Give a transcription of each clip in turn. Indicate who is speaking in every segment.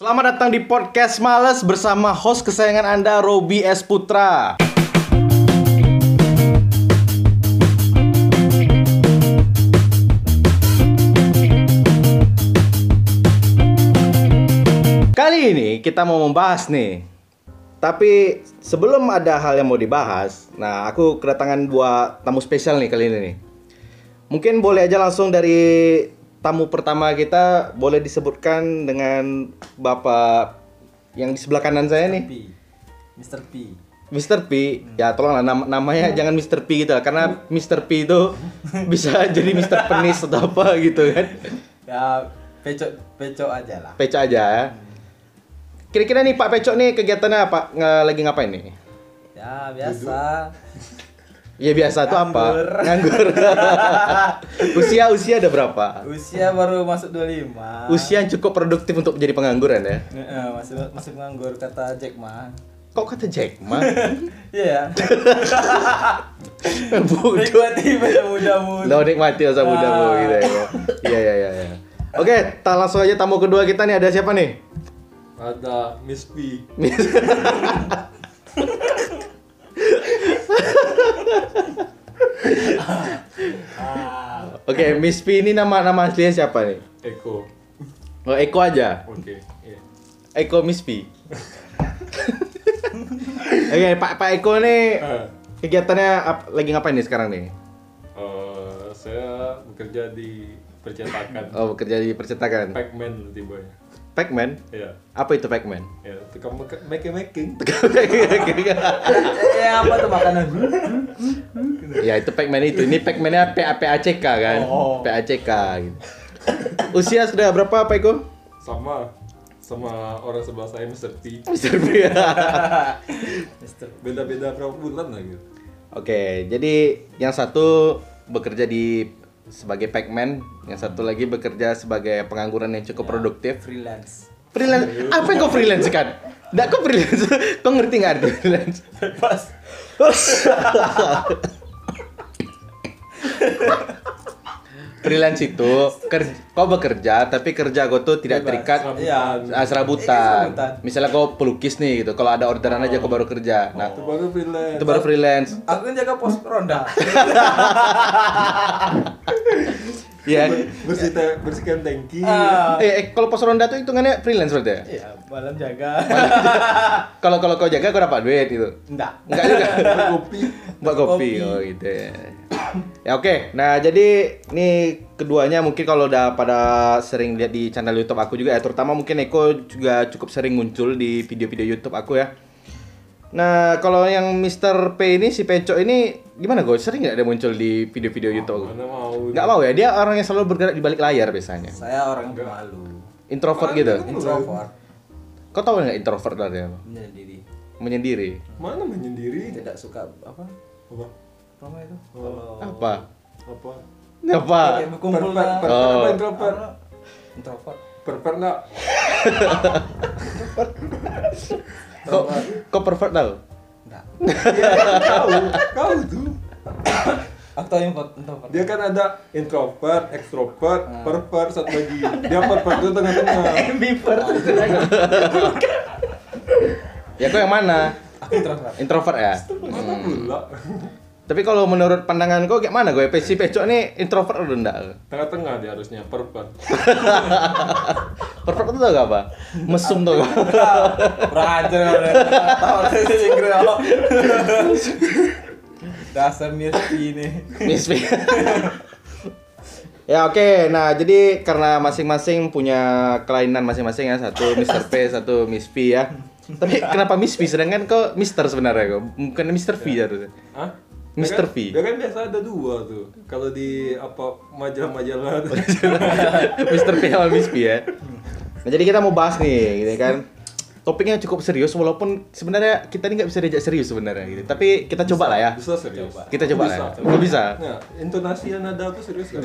Speaker 1: Selamat datang di podcast Males bersama host kesayangan Anda Robi S Putra. Kali ini kita mau membahas nih. Tapi sebelum ada hal yang mau dibahas, nah aku kedatangan dua tamu spesial nih kali ini nih. Mungkin boleh aja langsung dari tamu pertama kita boleh disebutkan dengan Bapak yang di sebelah kanan saya nih.
Speaker 2: P. Mr. P.
Speaker 1: Mr. P, ya tolonglah nama, namanya jangan Mr. P gitu lah karena Mr. P itu bisa jadi Mr. Penis atau apa gitu kan.
Speaker 2: Ya, pecok pecok aja lah.
Speaker 1: Peco aja ya. Kira-kira nih Pak Pecok nih kegiatannya apa? Nge- lagi ngapain nih?
Speaker 2: Ya, biasa.
Speaker 1: Ya biasa tuh apa?
Speaker 2: Nganggur.
Speaker 1: Usia usia ada berapa?
Speaker 2: Usia baru masuk 25.
Speaker 1: Usia yang cukup produktif untuk menjadi pengangguran ya.
Speaker 2: Heeh, masih masih nganggur kata Jack Ma.
Speaker 1: Kok kata Jack Ma?
Speaker 2: Iya.
Speaker 1: Bodoh.
Speaker 2: Nikmati masa mudamu.
Speaker 1: Lo nikmati masa mudamu
Speaker 2: Ah.
Speaker 1: gitu ya. Iya iya iya. iya. Oke, kita langsung aja tamu kedua kita nih ada siapa nih?
Speaker 3: Ada Miss P.
Speaker 1: Oke, Miss P ini nama nama aslinya siapa nih?
Speaker 3: Eko.
Speaker 1: Oh, Eko aja.
Speaker 3: Oke. iya.
Speaker 1: Eko Miss P. Oke, Pak Pak Eko nih
Speaker 3: Eh,
Speaker 1: kegiatannya ap- lagi ngapain nih sekarang nih?
Speaker 3: eh, saya bekerja di percetakan.
Speaker 1: Oh, bekerja di percetakan.
Speaker 3: Pac-Man tibanya.
Speaker 1: Pac-Man?
Speaker 3: Ya,
Speaker 1: Apa itu Pac-Man?
Speaker 3: ya, tukang make- making making.
Speaker 2: Eh, apa tuh makanan?
Speaker 1: ya itu Pac-Man itu. Ini Pac-Man-nya PA PACK kan?
Speaker 2: Oh.
Speaker 1: PACK gitu. Usia sudah berapa Pak Eko?
Speaker 3: Sama sama orang sebelah saya Mr. T.
Speaker 1: Mr. P.
Speaker 3: Beda-beda berapa bulan lah gitu.
Speaker 1: Oke, jadi yang satu bekerja di sebagai Pac-Man, yang satu lagi bekerja sebagai pengangguran yang cukup produktif.
Speaker 2: Freelance.
Speaker 1: Freelance, apa yang kau freelance kan? Nggak kau freelance, kau ngerti nggak arti freelance?
Speaker 2: Bebas.
Speaker 1: freelance itu ker- kau bekerja tapi kerja kau tuh tidak
Speaker 2: Bebas.
Speaker 1: terikat
Speaker 2: Iya.
Speaker 1: ah, serabutan.
Speaker 2: Eh, serabutan.
Speaker 1: Misalnya kau pelukis nih gitu, kalau ada orderan aja kau baru kerja. Nah,
Speaker 3: Itu baru freelance.
Speaker 1: itu baru freelance.
Speaker 2: Aku kan jaga pos ronda.
Speaker 1: Iya.
Speaker 3: Bersih te- bersihkan tangki.
Speaker 2: Ah.
Speaker 1: Eh, eh, kalau pos ronda tuh hitungannya freelance berarti ya?
Speaker 2: Iya, malam jaga.
Speaker 1: Kalau kalau kau jaga kau dapat duit gitu.
Speaker 2: Enggak.
Speaker 1: Enggak juga.
Speaker 3: kopi.
Speaker 1: Buat kopi. Oh gitu ya. Ya oke. Nah, jadi nih keduanya mungkin kalau udah pada sering lihat di channel YouTube aku juga ya, terutama mungkin Eko juga cukup sering muncul di video-video YouTube aku ya. Nah, kalau yang Mr. P ini si Pecok ini gimana gue? Sering nggak dia muncul di video-video YouTube?
Speaker 3: Mana mau.
Speaker 1: Nggak mau ya, dia orang yang selalu bergerak di balik layar biasanya.
Speaker 2: Saya orang pemalu.
Speaker 1: Introvert gitu.
Speaker 2: Introvert.
Speaker 1: Kau tahu nggak introvert artinya apa?
Speaker 2: Menyendiri.
Speaker 1: Menyendiri.
Speaker 3: Mana menyendiri?
Speaker 2: Tidak suka apa?
Speaker 3: Apa?
Speaker 2: Apa itu?
Speaker 3: Oh.
Speaker 2: Kalau
Speaker 1: Apa?
Speaker 3: Apa?
Speaker 1: Apa?
Speaker 2: berkumpul
Speaker 3: Perper,
Speaker 2: lah.
Speaker 1: Oh.
Speaker 3: apa introvert?
Speaker 2: Introvert.
Speaker 3: Perper enggak?
Speaker 1: Kok kok pervert tau?
Speaker 2: Enggak.
Speaker 3: Kau, kau tuh.
Speaker 2: Aku tahu yang introvert.
Speaker 3: Dia kan ada introvert, extrovert, pervert, satu lagi. Dia pervert itu tengah-tengah.
Speaker 2: ambivert itu lagi.
Speaker 1: Ya kok yang mana?
Speaker 2: Aku introvert.
Speaker 1: Introvert ya?
Speaker 3: Mana pula?
Speaker 1: Tapi kalau menurut pandangan kau kayak mana gue? Si Pecok nih introvert atau enggak?
Speaker 3: Tengah-tengah dia harusnya, pervert.
Speaker 1: Tau gak apa? Mesum tuh gak?
Speaker 2: Kurang ajar? Dasar miskin ini.
Speaker 1: Miss P. ya oke, nah jadi karena masing-masing punya kelainan masing-masing ya Satu Mr. P, satu Miss P ya Tapi kenapa Miss P? Sedangkan kau Mister sebenarnya kok Bukan Mr. V harusnya
Speaker 3: Hah? Kan-
Speaker 1: V.
Speaker 3: Dia kan biasa ada dua tuh. Kalau di apa majalah-majalah tuh.
Speaker 1: Mr. P sama Miss P ya. Nah, jadi kita mau bahas nih, gitu kan. Topiknya cukup serius walaupun sebenarnya kita ini nggak bisa diajak serius sebenarnya gitu. Tapi kita coba lah ya.
Speaker 3: Bisa serius.
Speaker 1: Kita coba lah.
Speaker 3: bisa.
Speaker 1: Ya. Nggak bisa.
Speaker 3: Nah, intonasi yang nada tuh serius kan?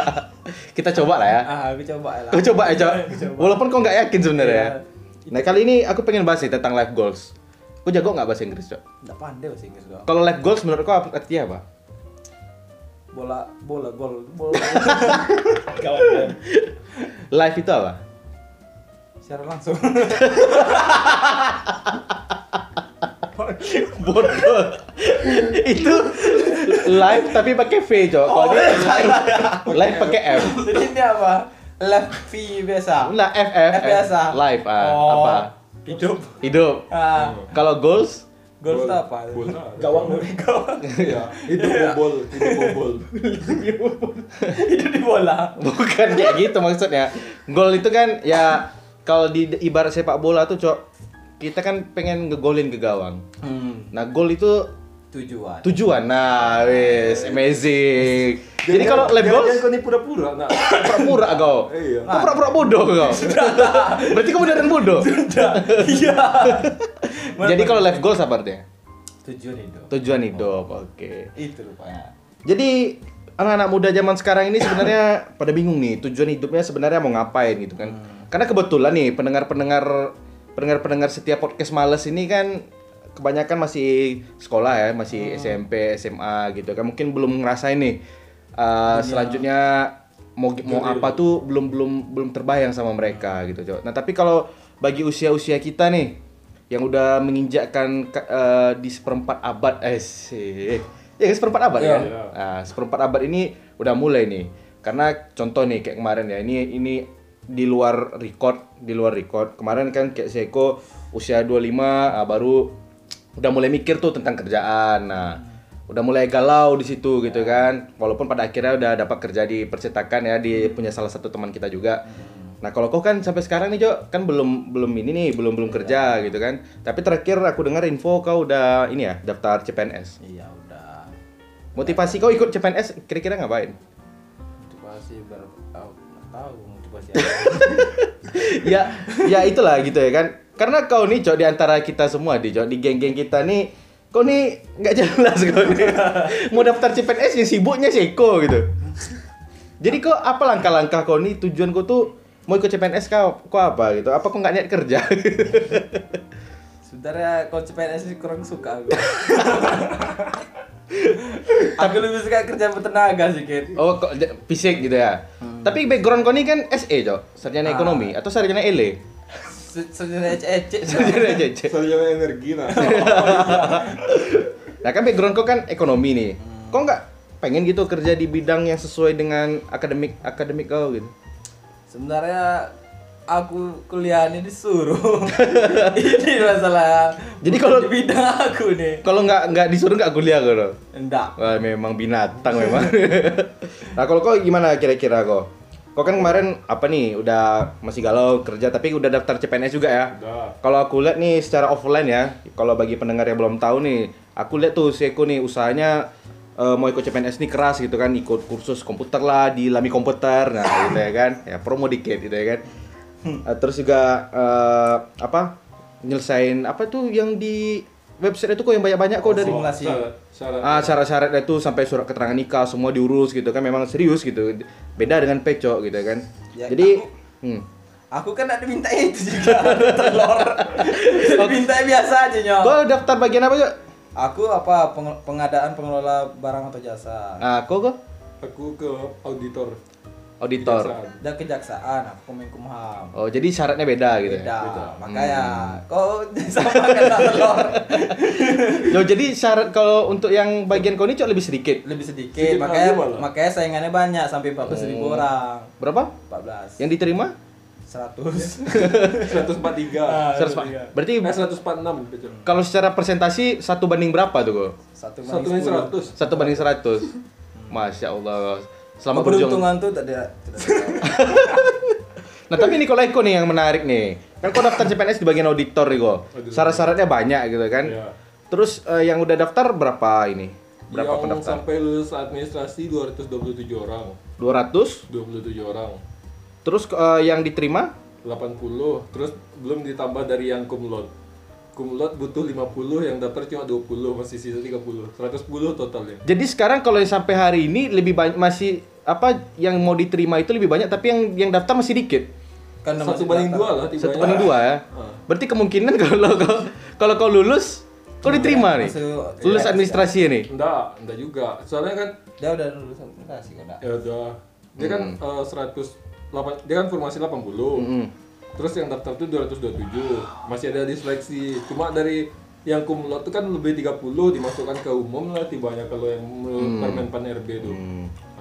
Speaker 1: kita coba lah ya.
Speaker 2: Ah, aku coba lah.
Speaker 1: Kau coba ya.
Speaker 2: Coba.
Speaker 1: Walaupun kau nggak yakin sebenarnya.
Speaker 2: Iya.
Speaker 1: ya. Nah, kali ini aku pengen bahas nih tentang life goals. Kau jago nggak bahasa Inggris, Cok?
Speaker 2: Enggak pandai bahasa Inggris kok.
Speaker 1: Kalau life goals menurut kau artinya apa?
Speaker 2: Bola bola gol bola.
Speaker 1: Life itu apa?
Speaker 2: Secara langsung.
Speaker 1: Bodoh. itu live tapi pakai V, Cok. Kalau
Speaker 2: Oh,
Speaker 1: dia
Speaker 2: iya.
Speaker 1: live, live pakai F.
Speaker 2: Jadi ini apa? Left V biasa.
Speaker 1: Nah, F F,
Speaker 2: F biasa.
Speaker 1: Live ah,
Speaker 2: Oh,
Speaker 1: apa?
Speaker 2: Hidup.
Speaker 1: Hidup.
Speaker 2: Ah,
Speaker 1: Kalau goals
Speaker 2: gol itu apa?
Speaker 3: Gol ada.
Speaker 2: Gawang gawang.
Speaker 3: Iya, itu bobol, itu bobol.
Speaker 2: Hidup di bola.
Speaker 1: bukan kayak gitu maksudnya. Gol itu kan ya kalau di ibarat sepak bola tuh, Cok, kita kan pengen ngegolin ke gawang.
Speaker 2: Hmm.
Speaker 1: Nah, gol itu
Speaker 2: Tujuan.
Speaker 1: tujuan. Nah, wis amazing. Jadi kalau lap
Speaker 3: Jangan-
Speaker 1: goals
Speaker 3: kau ini pura-pura, nah.
Speaker 1: pura-pura kau.
Speaker 3: Iya.
Speaker 1: Kau pura-pura bodoh kau. Berarti kau beneran bodoh.
Speaker 2: Iya.
Speaker 1: Jadi kalau life goals apa artinya?
Speaker 2: tujuan hidup.
Speaker 1: Tujuan hidup. Oke.
Speaker 2: Itu rupanya.
Speaker 1: Jadi anak-anak muda zaman sekarang ini sebenarnya pada bingung nih tujuan hidupnya sebenarnya mau ngapain gitu kan. Karena kebetulan nih pendengar-pendengar pendengar-pendengar setiap podcast males ini kan kebanyakan masih sekolah ya, masih SMP, SMA gitu kan. Mungkin belum ngerasain nih uh, selanjutnya mau mau apa tuh belum belum belum terbayang sama mereka gitu, Cok. Nah, tapi kalau bagi usia-usia kita nih yang udah menginjakkan ka- eh, di seperempat abad eh sih ya seperempat abad
Speaker 3: Iya.
Speaker 1: kan nah seperempat abad ini udah mulai nih karena contoh nih kayak kemarin ya ini ini di luar record di luar record kemarin kan kayak Seko usia 25 ah, baru udah mulai mikir tuh tentang kerjaan nah udah mulai galau di situ gitu kan walaupun pada akhirnya udah dapat kerja di percetakan ya di punya salah satu teman kita juga Nah kalau kau kan sampai sekarang nih Jo kan belum belum ini nih belum belum kerja gitu kan. Tapi terakhir aku dengar info kau udah ini ya daftar CPNS.
Speaker 2: Iya.
Speaker 1: Motivasi kau ikut CPNS kira-kira ngapain?
Speaker 2: Motivasi ber oh, tahu motivasi
Speaker 1: ya ya itulah gitu ya kan. Karena kau nih Jo di antara kita semua di Jo di geng-geng kita nih kau nih nggak jelas kau nih. Mau daftar CPNS yang sibuknya Seko gitu. Jadi kok apa langkah-langkah kau nih tujuan kau tuh mau ikut CPNS kau kau apa gitu? Apa kau nggak niat kerja?
Speaker 2: Sebenarnya kalau CPNS kurang suka aku. aku lebih suka kerja bertenaga sih, Kit.
Speaker 1: Oh, kok fisik gitu ya. Tapi background kau ini kan SE, Cok. Sarjana
Speaker 2: Ah.
Speaker 1: ekonomi atau sarjana ele?
Speaker 2: Se- Sebenarnya ecek-ecek.
Speaker 1: Sarjana JC.
Speaker 3: Sarjana energi, nah.
Speaker 1: Nah, kan background kau kan ekonomi nih. Kok nggak pengen gitu kerja di bidang yang sesuai dengan akademik akademik kau gitu?
Speaker 2: Sebenarnya aku kuliahnya disuruh. ini masalah.
Speaker 1: Jadi kalau-
Speaker 2: di bidang aku nih.
Speaker 1: Kalau nggak nggak disuruh nggak kuliah kau.
Speaker 2: Enggak.
Speaker 1: Wah, memang binatang memang. nah, kalau kau gimana kira-kira kau? Kau kan kemarin apa nih udah masih galau kerja tapi udah daftar CPNS juga ya?
Speaker 3: Udah.
Speaker 1: Kalau aku lihat nih secara offline ya, kalau bagi pendengar yang belum tahu nih, aku lihat tuh si Eko nih usahanya eh, mau ikut CPNS nih keras gitu kan, ikut kursus komputer lah di Lami Komputer, nah gitu ya kan, ya promo dikit gitu ya kan. Eh, terus juga eh, apa nyelesain apa tuh yang di website itu kok yang banyak-banyak kok dari
Speaker 2: Simulasi.
Speaker 1: Ah syarat-syaratnya itu sampai surat keterangan nikah semua diurus gitu kan memang serius gitu beda dengan pecok gitu kan
Speaker 2: Ya,
Speaker 1: jadi
Speaker 2: aku-
Speaker 1: hmm.
Speaker 2: Aku kan ada minta itu juga telur. minta biasa aja nyok.
Speaker 1: Kau daftar bagian apa Cok?
Speaker 2: Aku apa peng- pengadaan pengelola barang atau jasa.
Speaker 1: Ah, kau kok
Speaker 3: Aku ke auditor.
Speaker 1: Auditor.
Speaker 3: Kejaksaan.
Speaker 2: Dan kejaksaan, aku Kemenkumham.
Speaker 1: Oh, jadi syaratnya beda gitu
Speaker 2: Beda.
Speaker 1: ya.
Speaker 2: Makanya kau sama kan telur.
Speaker 1: Loh, jadi syarat kalau untuk yang bagian kau ini Cok lebih sedikit.
Speaker 2: Lebih sedikit,
Speaker 3: Sedikit
Speaker 2: makanya makanya saingannya banyak sampai 14 ribu orang.
Speaker 1: Berapa?
Speaker 2: 14.
Speaker 1: Yang diterima?
Speaker 2: 100.
Speaker 3: 143.
Speaker 2: Ah,
Speaker 1: 100 Pak. Berarti
Speaker 3: Eh, 146 betul.
Speaker 1: kalau secara presentasi satu banding berapa tuh kok?
Speaker 2: Satu
Speaker 3: Satu
Speaker 2: banding
Speaker 3: banding
Speaker 2: 10.
Speaker 3: 100.
Speaker 1: Satu banding 100. Masya Allah. Selama berjuang.
Speaker 2: Keberuntungan tuh tidak tidak
Speaker 1: Nah, tapi ini kalau Eko nih yang menarik nih. Kan kau daftar CPNS di bagian auditor nih kok. Syarat-syaratnya banyak gitu kan.
Speaker 3: Iya.
Speaker 1: Terus eh, yang udah daftar berapa ini? Berapa
Speaker 3: yang
Speaker 1: pendaftar?
Speaker 3: sampai lulus administrasi 227 orang.
Speaker 1: 200.
Speaker 3: 27 orang.
Speaker 1: Terus eh, yang diterima
Speaker 3: 80. Terus belum ditambah dari yang kumlot. Kumlot butuh 50, yang daftar cuma 20, masih sisa 30. 110 totalnya.
Speaker 1: Jadi sekarang kalau yang sampai hari ini lebih banyak masih apa yang mau diterima itu lebih banyak tapi yang yang daftar masih dikit.
Speaker 2: kan
Speaker 3: Satu
Speaker 2: masih
Speaker 3: banding dua lah
Speaker 1: Satu banding dua ya.
Speaker 3: Ah.
Speaker 1: Berarti kemungkinan kalau kau kalau kau lulus kau diterima nih.
Speaker 2: Masuk-
Speaker 1: Lulus
Speaker 2: iya,
Speaker 1: administrasi ini.
Speaker 3: Enggak, enggak juga. Soalnya kan
Speaker 2: Dia udah lulus administrasi kok,
Speaker 3: ya udah. Dia kan
Speaker 1: Hmm.
Speaker 3: eh, 100 lapan- dia kan formasi 80.
Speaker 1: Mm-mm.
Speaker 3: Terus yang daftar tuh 227. Masih ada diseleksi. Cuma dari yang kumlot itu kan lebih 30 dimasukkan ke umum lah tibanya kalau yang menurut Permenpan RB itu.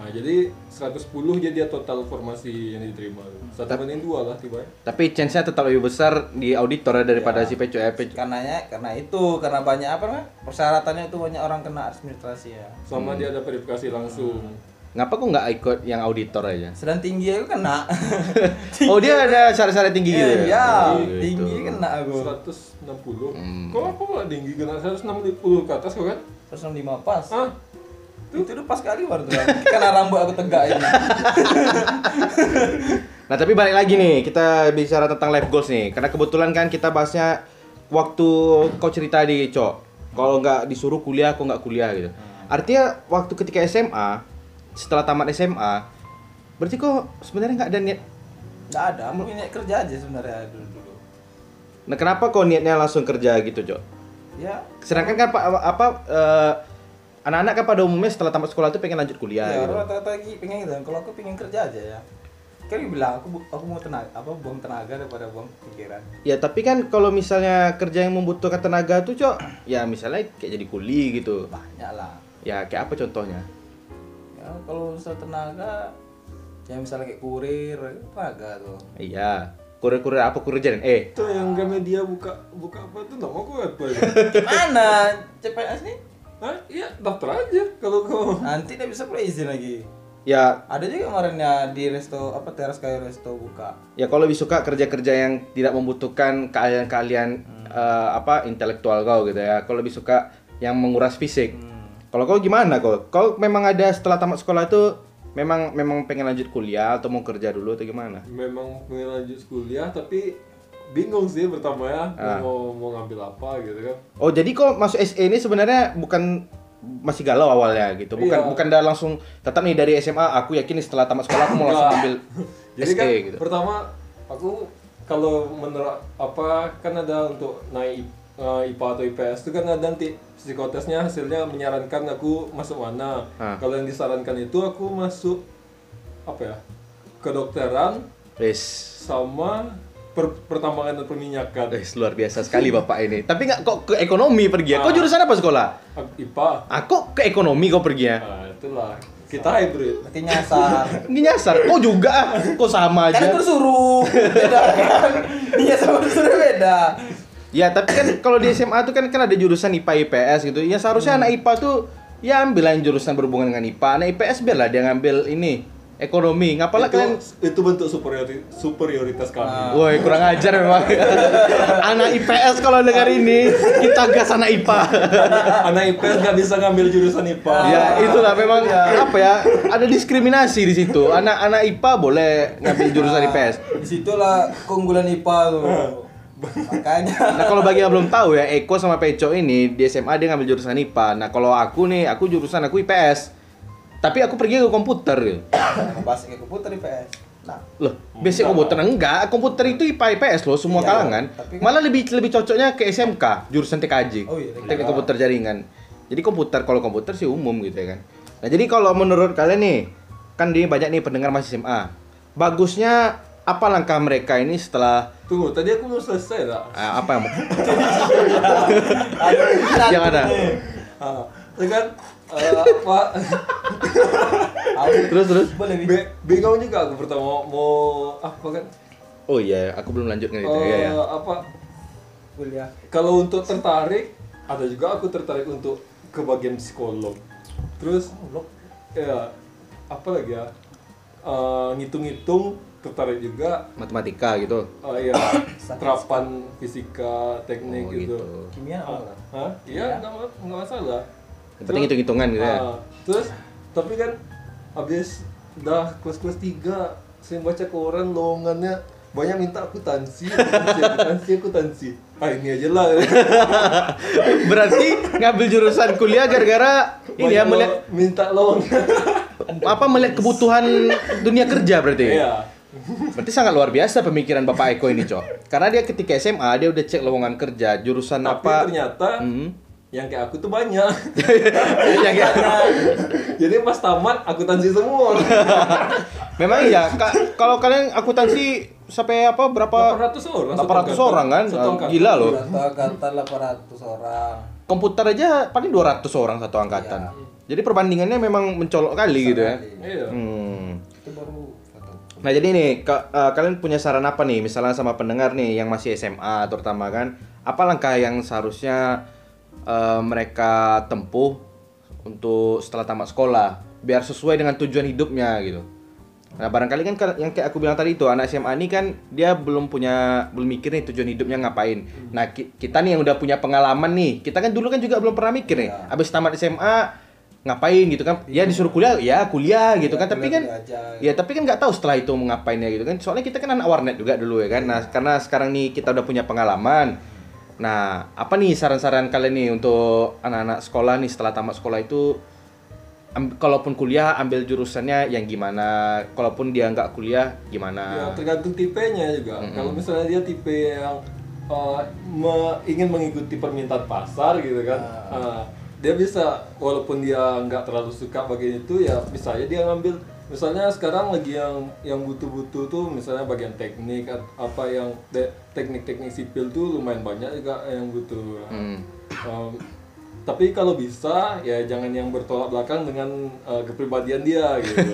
Speaker 3: Nah, jadi 110 jadi dia total formasi yang diterima. Satu banding dua lah tibanya.
Speaker 1: Tapi chance-nya tetap lebih besar di auditor ya daripada si Peco ya. Peco.
Speaker 2: Karena karena itu karena banyak apa persyaratannya itu banyak orang kena administrasi ya.
Speaker 3: Sama dia ada verifikasi langsung.
Speaker 1: Ngapa kok nggak ikut yang auditor aja?
Speaker 2: Sedang tinggi aku kena.
Speaker 1: Oh dia ada syarat-syarat tinggi gitu ya?
Speaker 2: Iya,
Speaker 1: gitu.
Speaker 2: tinggi kena aku.
Speaker 3: 160. Kok apa nggak tinggi kena 160 ke atas kok kan?
Speaker 2: 105 pas.
Speaker 3: Hah?
Speaker 2: Itu tuh pas kali baru tuh. Karena rambut aku tegak ini.
Speaker 1: Nah tapi balik lagi nih, kita bicara tentang life goals nih. Karena kebetulan kan kita bahasnya waktu kau cerita di Cok. Kalau nggak disuruh kuliah, kok nggak kuliah gitu. Artinya waktu ketika SMA, setelah tamat SMA, berarti kok sebenarnya nggak ada niat.
Speaker 2: Enggak ada, aku ini kerja aja sebenarnya dulu dulu.
Speaker 1: Nah kenapa kok niatnya langsung kerja gitu Cok?
Speaker 2: Ya,
Speaker 1: Sedangkan kan apa, apa eh, anak-anak kan pada umumnya setelah tamat sekolah tuh pengen lanjut kuliah
Speaker 2: ya,
Speaker 1: gitu.
Speaker 2: rata-rata lagi pengen gitu. Kalau aku pengen kerja aja ya. Kan bilang aku aku mau tenaga apa buang tenaga daripada buang pikiran.
Speaker 1: Ya tapi kan kalau misalnya kerja yang membutuhkan tenaga tuh Cok, ya misalnya kayak jadi kuli gitu.
Speaker 2: Banyak lah.
Speaker 1: Ya kayak apa contohnya?
Speaker 2: Ya kalau misal tenaga ya misalnya kayak kurir, tenaga tuh.
Speaker 1: Iya. Kurir-kurir apa kurir jalan? Eh,
Speaker 3: Itu yang Gramedia buka buka apa tuh nama aku apa ya?
Speaker 2: Gimana? CPNS nih?
Speaker 3: Hah? Iya, daftar aja kalau kau.
Speaker 2: Nanti dia bisa play izin lagi.
Speaker 1: ya
Speaker 2: Ada juga kemarin ya di resto apa teras kayu resto buka.
Speaker 1: ya kalau lebih suka kerja-kerja yang tidak membutuhkan keahlian-keahlian eh, apa intelektual kau gitu ya. Kalau lebih suka yang menguras fisik. Kalau kau gimana kau? Kau memang ada setelah tamat sekolah itu memang memang pengen lanjut kuliah atau mau kerja dulu atau gimana?
Speaker 3: Memang pengen lanjut kuliah tapi bingung sih pertama ya
Speaker 1: Ah.
Speaker 3: mau mau ngambil apa gitu kan.
Speaker 1: Oh, jadi kok masuk SE ini sebenarnya bukan masih galau awalnya gitu. Bukan
Speaker 3: Iya.
Speaker 1: bukan dah langsung tetap nih dari SMA aku yakin nih setelah tamat sekolah aku mau langsung ambil
Speaker 3: Jadi
Speaker 1: SE
Speaker 3: kan
Speaker 1: gitu.
Speaker 3: pertama aku kalau menurut apa kan ada untuk naik eh, IPA atau IPS itu kan ada nanti psikotesnya hasilnya menyarankan aku masuk mana.
Speaker 1: Ah.
Speaker 3: Kalau yang disarankan itu aku masuk apa ya? Kedokteran
Speaker 1: Wes.
Speaker 3: sama per- pertambangan dan perminyakan.
Speaker 1: Wes, luar biasa sekali Bapak ini. Tapi nggak kok ke ekonomi pergi ya? Kau
Speaker 3: Ah.
Speaker 1: jurusan apa sekolah?
Speaker 3: IPA.
Speaker 1: Aku ke ekonomi kau pergi ya?
Speaker 3: Nah, itulah. Kita hybrid.
Speaker 2: Berarti nyasar.
Speaker 1: Ini nyasar. Kau juga ah. Kau sama
Speaker 2: kan
Speaker 1: aja.
Speaker 2: aku suruh beda kan iya sama suruh beda
Speaker 1: Ya, tapi kan kalau di SMA tuh kan kan ada jurusan IPA IPS gitu. Ya seharusnya
Speaker 3: Hmm.
Speaker 1: anak IPA tuh ya ambil yang jurusan berhubungan dengan IPA. Anak IPS biarlah dia ngambil ini ekonomi. Ngapalah
Speaker 3: itu,
Speaker 1: kalian
Speaker 3: itu bentuk superiori- superioritas kami.
Speaker 1: Woi kurang ajar memang Anak IPS kalau dengar ini Kita gas anak IPA
Speaker 3: Anak IPS nggak bisa ngambil jurusan IPA.
Speaker 1: Ya itulah memang Apa ya Ada diskriminasi di situ Anak-anak IPA boleh ngambil jurusan IPS
Speaker 2: di situlah keunggulan IPA tuh makanya
Speaker 1: Nah kalau bagi yang belum tahu ya Eko sama Peco ini Di SMA dia ngambil jurusan IPA Nah kalau aku nih Aku jurusan aku IPS Tapi aku pergi ke komputer gitu
Speaker 2: ngebahas kayak komputer IPS nah
Speaker 1: Loh, basic komputer enggak, komputer itu IPA IPS loh, semua
Speaker 2: Iya,
Speaker 1: kalangan.
Speaker 2: tapi kan-
Speaker 1: Malah lebih lebih cocoknya ke SMK, jurusan TKJ.
Speaker 2: Oh iya,
Speaker 1: Teknik komputer jaringan. Jadi komputer kalau komputer sih umum gitu ya kan. Nah, jadi kalau menurut kalian nih, kan di banyak nih pendengar masih SMA. Bagusnya apa langkah mereka ini setelah
Speaker 3: Tunggu, tadi aku belum selesai tak?
Speaker 1: eh, apa yang
Speaker 2: Aduh,
Speaker 1: yang ada?
Speaker 3: Itu kan eh, apa?
Speaker 1: Terus terus.
Speaker 3: Be- bingung juga aku pertama mau, mau apa kan?
Speaker 1: Oh iya, aku belum lanjut gitu
Speaker 3: Eh,
Speaker 1: ya, ya.
Speaker 3: apa?
Speaker 2: kuliah
Speaker 3: Kalau untuk tertarik, ada juga aku tertarik untuk ke bagian psikolog. Terus, ya apa lagi ya? Eh, ngitung-ngitung tertarik juga.
Speaker 1: Matematika gitu.
Speaker 3: Oh iya, terapan fisika, teknik
Speaker 1: Oh,
Speaker 3: gitu.
Speaker 1: gitu.
Speaker 2: kimia apa?
Speaker 3: Hah? Iya, nggak nggak masalah.
Speaker 1: Yang penting hitung-hitungan gitu ya.
Speaker 3: Ah, terus, tapi kan habis dah kelas-kelas 3 saya baca koran lowongannya banyak minta akuntansi, akuntansi, akuntansi, akuntansi. Ah ini aja lah.
Speaker 1: Berarti ngambil jurusan kuliah gara-gara ini ya melihat
Speaker 3: minta lowongan.
Speaker 1: apa melihat kebutuhan dunia kerja berarti.
Speaker 3: Iya.
Speaker 1: Berarti sangat luar biasa pemikiran Bapak Eko ini, Cok. Karena dia ketika SMA dia udah cek lowongan kerja, jurusan
Speaker 3: Tapi
Speaker 1: apa.
Speaker 3: ternyata
Speaker 1: Hmm.
Speaker 3: yang kayak aku tuh banyak.
Speaker 1: yang ya,
Speaker 3: Jadi pas tamat akuntansi semua.
Speaker 1: memang iya, Ka- kalau kalian akuntansi sampai apa berapa
Speaker 3: 800 orang. satu
Speaker 1: 800
Speaker 3: angkatan.
Speaker 1: orang kan? Ah,
Speaker 3: angkatan.
Speaker 1: Gila loh.
Speaker 2: Satu angkatan 800 orang.
Speaker 1: Komputer aja paling 200 orang satu angkatan. Jadi perbandingannya memang mencolok kali gitu ya.
Speaker 3: Iya.
Speaker 1: Hmm. Nah jadi nih ka- eh, kalian punya saran apa nih misalnya sama pendengar nih yang masih SMA terutama kan apa langkah yang seharusnya eh, mereka tempuh untuk setelah tamat sekolah biar sesuai dengan tujuan hidupnya gitu. Nah barangkali kan ka- yang kayak aku bilang tadi itu anak SMA ini kan dia belum punya belum mikir nih tujuan hidupnya ngapain. Nah ki- kita nih yang udah punya pengalaman nih kita kan dulu kan juga belum pernah mikir nih. Abis tamat SMA ngapain gitu kan? Ya disuruh kuliah ya kuliah gitu kan tapi kan
Speaker 2: aja.
Speaker 1: Ya tapi kan nggak tahu setelah itu mau ngapainnya gitu kan. Soalnya kita kan anak warnet juga dulu ya kan. Nah karena sekarang nih kita udah punya pengalaman. Nah apa nih saran-saran kalian nih untuk anak-anak sekolah nih setelah tamat sekolah itu kalaupun kuliah ambil jurusannya yang gimana. Kalaupun dia nggak kuliah
Speaker 3: Ya,
Speaker 1: gimana.
Speaker 3: tergantung tipenya juga. Kalau misalnya dia tipe yang uh, me- ingin mengikuti permintaan pasar gitu kan, uh, dia bisa walaupun dia nggak terlalu suka bagian itu ya bisa aja dia ngambil. Misalnya sekarang lagi yang yang butuh-butuh tuh misalnya bagian teknik apa yang teknik-teknik sipil tuh lumayan banyak juga yang butuh.
Speaker 1: Hmm.
Speaker 3: Um, tapi kalau bisa ya jangan yang bertolak belakang dengan uh, kepribadian dia gitu.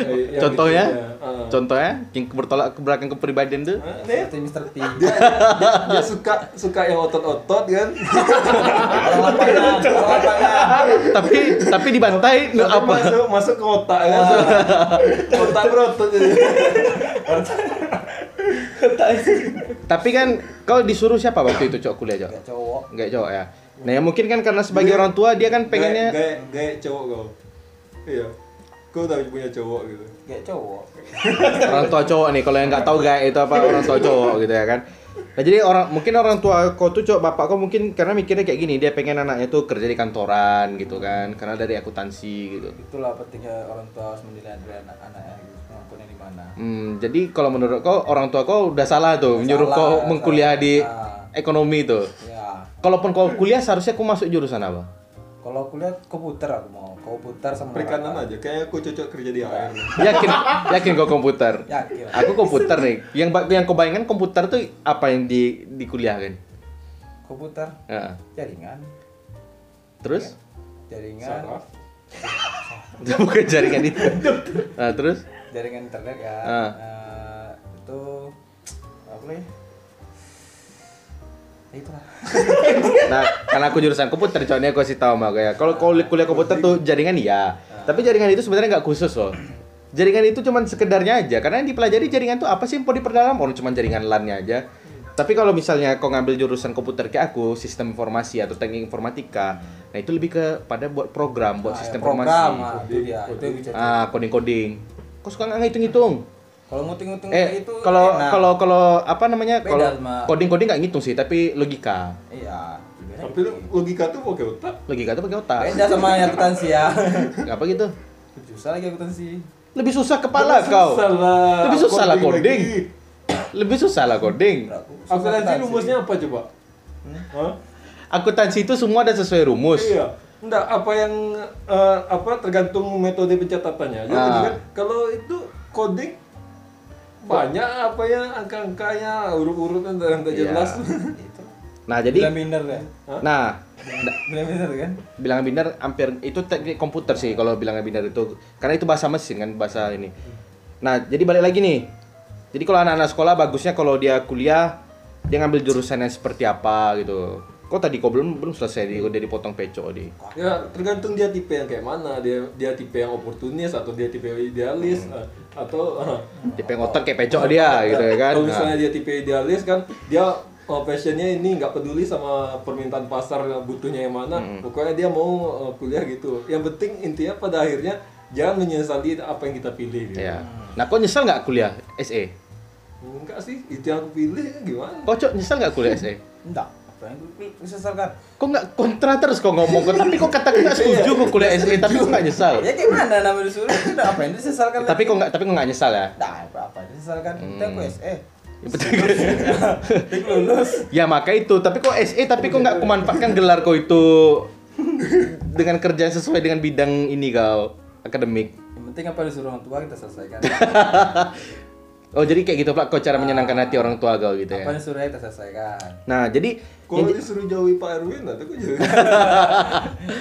Speaker 3: Eh, yang
Speaker 1: Contohnya?
Speaker 3: itunya, uh.
Speaker 1: Contohnya yang bertolak ke belakang kepribadian tuh.
Speaker 3: Dia,
Speaker 2: Seperti Mr. T.
Speaker 3: dia, dia, dia suka suka yang otot-otot kan
Speaker 2: Orang lapangan, orang lapangan.
Speaker 1: tapi tapi dibantai nu
Speaker 3: Tapi
Speaker 1: apa?
Speaker 3: masuk masuk ke otak kan otak berotot jadi
Speaker 1: Tapi kan kau disuruh siapa waktu itu cowok kuliah cowok?
Speaker 2: Gak cowok.
Speaker 1: Enggak cowok ya. Nah ya mungkin kan karena sebagai orang tua dia kan pengennya
Speaker 3: gaya, gaya cowok kau iya kau udah punya cowok gitu
Speaker 2: Gak cowok.
Speaker 1: orang tua cowok nih kalau yang nggak tahu gak itu apa orang tua cowok gitu ya kan nah jadi orang mungkin orang tua kau tuh cowok bapak kau mungkin karena mikirnya kayak gini dia pengen anaknya tuh kerja di kantoran gitu kan karena dari akuntansi gitu
Speaker 2: Itulah pentingnya orang tua harus menilai dari anak-anaknya gitu. Di mana.
Speaker 1: hmm, jadi kalau menurut kau orang tua kau udah salah tuh
Speaker 2: Udah
Speaker 1: menyuruh
Speaker 2: salah,
Speaker 1: kau mengkuliah
Speaker 2: salah.
Speaker 1: di
Speaker 2: Ah.
Speaker 1: ekonomi tuh
Speaker 2: Ya.
Speaker 1: Kalaupun kau kuliah seharusnya kau masuk jurusan apa?
Speaker 2: Kalau kuliah komputer aku mau. Komputer sama
Speaker 3: perikanan aja kayaknya aku cocok kerja di air
Speaker 1: yakin? Yakin kau komputer?
Speaker 2: Yakin.
Speaker 1: aku komputer nih. Yang yang kau bayangkan komputer tuh apa yang di di kuliah kan
Speaker 2: Komputer,
Speaker 1: Heeh.
Speaker 2: jaringan,
Speaker 1: terus?
Speaker 2: Jaringan,
Speaker 3: saraf.
Speaker 1: Bukan jaringan itu. Nah, terus?
Speaker 2: Jaringan internet kan.
Speaker 1: Ah.
Speaker 2: Eh, itu apa lagi? Ya itulah.
Speaker 1: Nah, karena aku jurusan komputer, coba aku kasih tahu sama kayak kalau kau kuliah komputer tuh jaringan iya. Tapi jaringan itu sebenarnya nggak khusus loh. Jaringan itu cuman sekedarnya aja. Karena yang dipelajari jaringan tuh apa sih yang mau diperdalam? Orang cuman jaringan LAN-nya aja. Tapi kalau misalnya kau ngambil jurusan komputer kayak aku, sistem informasi atau teknik informatika, nah itu lebih ke pada buat program, buat
Speaker 2: Ah,
Speaker 1: sistem
Speaker 2: ya, program,
Speaker 1: informasi.
Speaker 2: ah, itu dia. Itu.
Speaker 1: Ah, coding-coding. Kau suka nggak ngitung-ngitung?
Speaker 2: Kalau nguting-nguting
Speaker 1: Eh,
Speaker 2: itu
Speaker 1: kalau kalau kalau apa namanya? Kalau coding-coding nggak ngitung sih, tapi logika.
Speaker 2: iya. lebih
Speaker 3: tapi logika tuh pakai otak
Speaker 1: Logika itu pakai otak.
Speaker 2: Beda sama yang akuntansi ya.
Speaker 1: Apa gitu?
Speaker 2: Susah lagi akuntansi.
Speaker 1: Lebih susah kepala kau.
Speaker 3: susah lah
Speaker 1: Lebih susah lah
Speaker 3: Coding.
Speaker 1: Lebih susah lah coding.
Speaker 3: aku nanti rumusnya apa coba Hah?
Speaker 1: Akuntansi itu semua ada sesuai rumus.
Speaker 3: Iya. Enggak, apa yang eh, apa tergantung metode pencatatannya. Jadi
Speaker 1: Ah.
Speaker 3: kan kalau itu coding banyak apa ya angka-angkanya urut-urutan dan tidak
Speaker 1: Iya.
Speaker 3: jelas.
Speaker 2: Itu.
Speaker 1: Nah, jadi
Speaker 2: Bilang minder ya.
Speaker 1: nah,
Speaker 2: Bilang minder kan?
Speaker 1: bilangan biner hampir itu teknik komputer sih kalau bilangan biner itu karena itu bahasa mesin kan bahasa ini. Nah, jadi balik lagi nih. Jadi kalau anak-anak sekolah bagusnya kalau dia kuliah dia ngambil jurusan yang seperti apa gitu. Kok tadi kok belum belum selesai di udah dipotong pecok di.
Speaker 3: ya tergantung dia tipe yang kayak mana. Dia dia tipe yang oportunis atau dia tipe yang idealis eh, atau eh,
Speaker 1: Tipe ngotot kayak pecok dia gitu ya kan.
Speaker 3: Kalau
Speaker 1: Nah.
Speaker 3: misalnya dia tipe idealis kan dia uh, passionnya ini nggak peduli sama permintaan pasar yang butuhnya yang mana. Pokoknya dia mau uh, kuliah gitu. Yang penting intinya pada akhirnya jangan menyesali apa yang kita pilih. Gitu.
Speaker 1: Iya. Nah, kok nyesel nggak kuliah SE?
Speaker 3: Enggak sih, itu yang aku pilih gimana?
Speaker 1: Kok cok nyesel nggak kuliah SE?
Speaker 2: Enggak. Disesalkan?
Speaker 1: Kok nggak kontra terus kok ngomong kok tapi kok katakan nggak setuju kok kuliah SE tapi kok nggak nyesal?
Speaker 2: Ya kayak mana namanya disuruh itu apa yang disesalkan?
Speaker 1: Tapi kok nggak tapi kok nggak nyesal ya?
Speaker 2: Nah, apa apa yang disesalkan? Kita aku SE.
Speaker 1: Ya, betul.
Speaker 2: Lulus.
Speaker 1: ya maka itu tapi kok SE tapi kok nggak kumanfaatkan gelar kau itu dengan kerja sesuai dengan bidang ini kau akademik.
Speaker 2: Yang penting apa disuruh orang tua kita selesaikan.
Speaker 1: Oh jadi kayak gitu Pak, kok cara menyenangkan hati orang tua kau gitu
Speaker 2: Apa
Speaker 1: ya.
Speaker 2: yang suruh kita selesaikan.
Speaker 1: Nah jadi
Speaker 3: Kalau disuruh jauhi Pak Erwin, nanti jadi.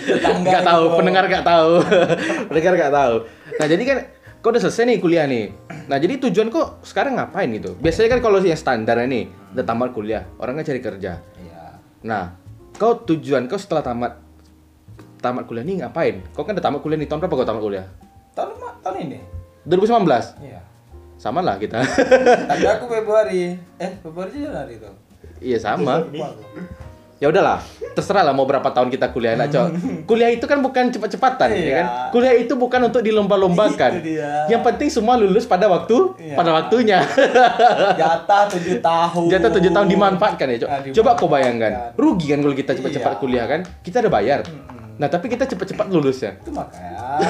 Speaker 2: Tetangga
Speaker 1: nggak tahu, pendengar nggak tahu, pendengar nggak tahu. Nah jadi kan kau udah selesai nih kuliah nih. Nah jadi tujuan kok sekarang ngapain gitu? Biasanya kan kalau yang standar nih, udah tamat kuliah, orang kan cari kerja.
Speaker 2: Iya.
Speaker 1: Nah, kau tujuan kau setelah tamat tamat kuliah nih ngapain? Kau kan udah tamat kuliah nih tahun berapa kau tamat kuliah?
Speaker 2: Tahun tahun ini.
Speaker 1: 2019.
Speaker 2: Iya.
Speaker 1: Sama lah kita.
Speaker 2: Tapi aku Februari. Eh, Februari Januari itu.
Speaker 1: Iya sama. Ya udahlah, terserah lah mau berapa tahun kita kuliah lah, Cok. Kuliah itu kan bukan cepat-cepatan, ya
Speaker 2: Iya.
Speaker 1: kan? Kuliah itu bukan untuk dilomba-lombakan. Yang penting semua lulus pada waktu,
Speaker 2: Iya.
Speaker 1: pada waktunya.
Speaker 2: Jatah 7 tahun.
Speaker 1: Jatah tujuh tahun dimanfaatkan ya, Cok.
Speaker 2: Ah,
Speaker 1: Coba kau bayangkan, rugi kan kalau kita cepat-cepat
Speaker 2: Iya.
Speaker 1: kuliah kan? Kita udah bayar. Nah, tapi kita cepat-cepat lulus ya.
Speaker 2: Itu makanya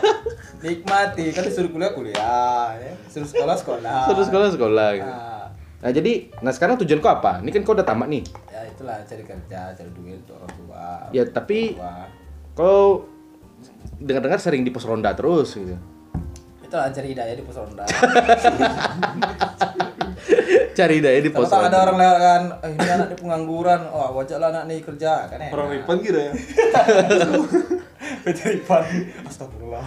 Speaker 2: nikmati kan disuruh kuliah kuliah, ya. Suruh sekolah sekolah.
Speaker 1: Terus sekolah sekolah gitu.
Speaker 2: Nah,
Speaker 1: Nah, jadi nah sekarang tujuan kau apa? Ini kan kau udah tamat nih.
Speaker 2: ya itulah cari kerja, cari duit untuk orang tua.
Speaker 1: Ya, tapi-
Speaker 2: tua.
Speaker 1: Kau dengar-dengar sering di pos ronda terus gitu.
Speaker 2: itulah cari hidayah di pos ronda.
Speaker 1: Cari daya di pos
Speaker 2: ada orang lewat kan, eh, ini anak di pengangguran, oh wajah lah anak nih kerja kan ya.
Speaker 3: Orang Ripan kira ya.
Speaker 2: Cari pan. Astagfirullah.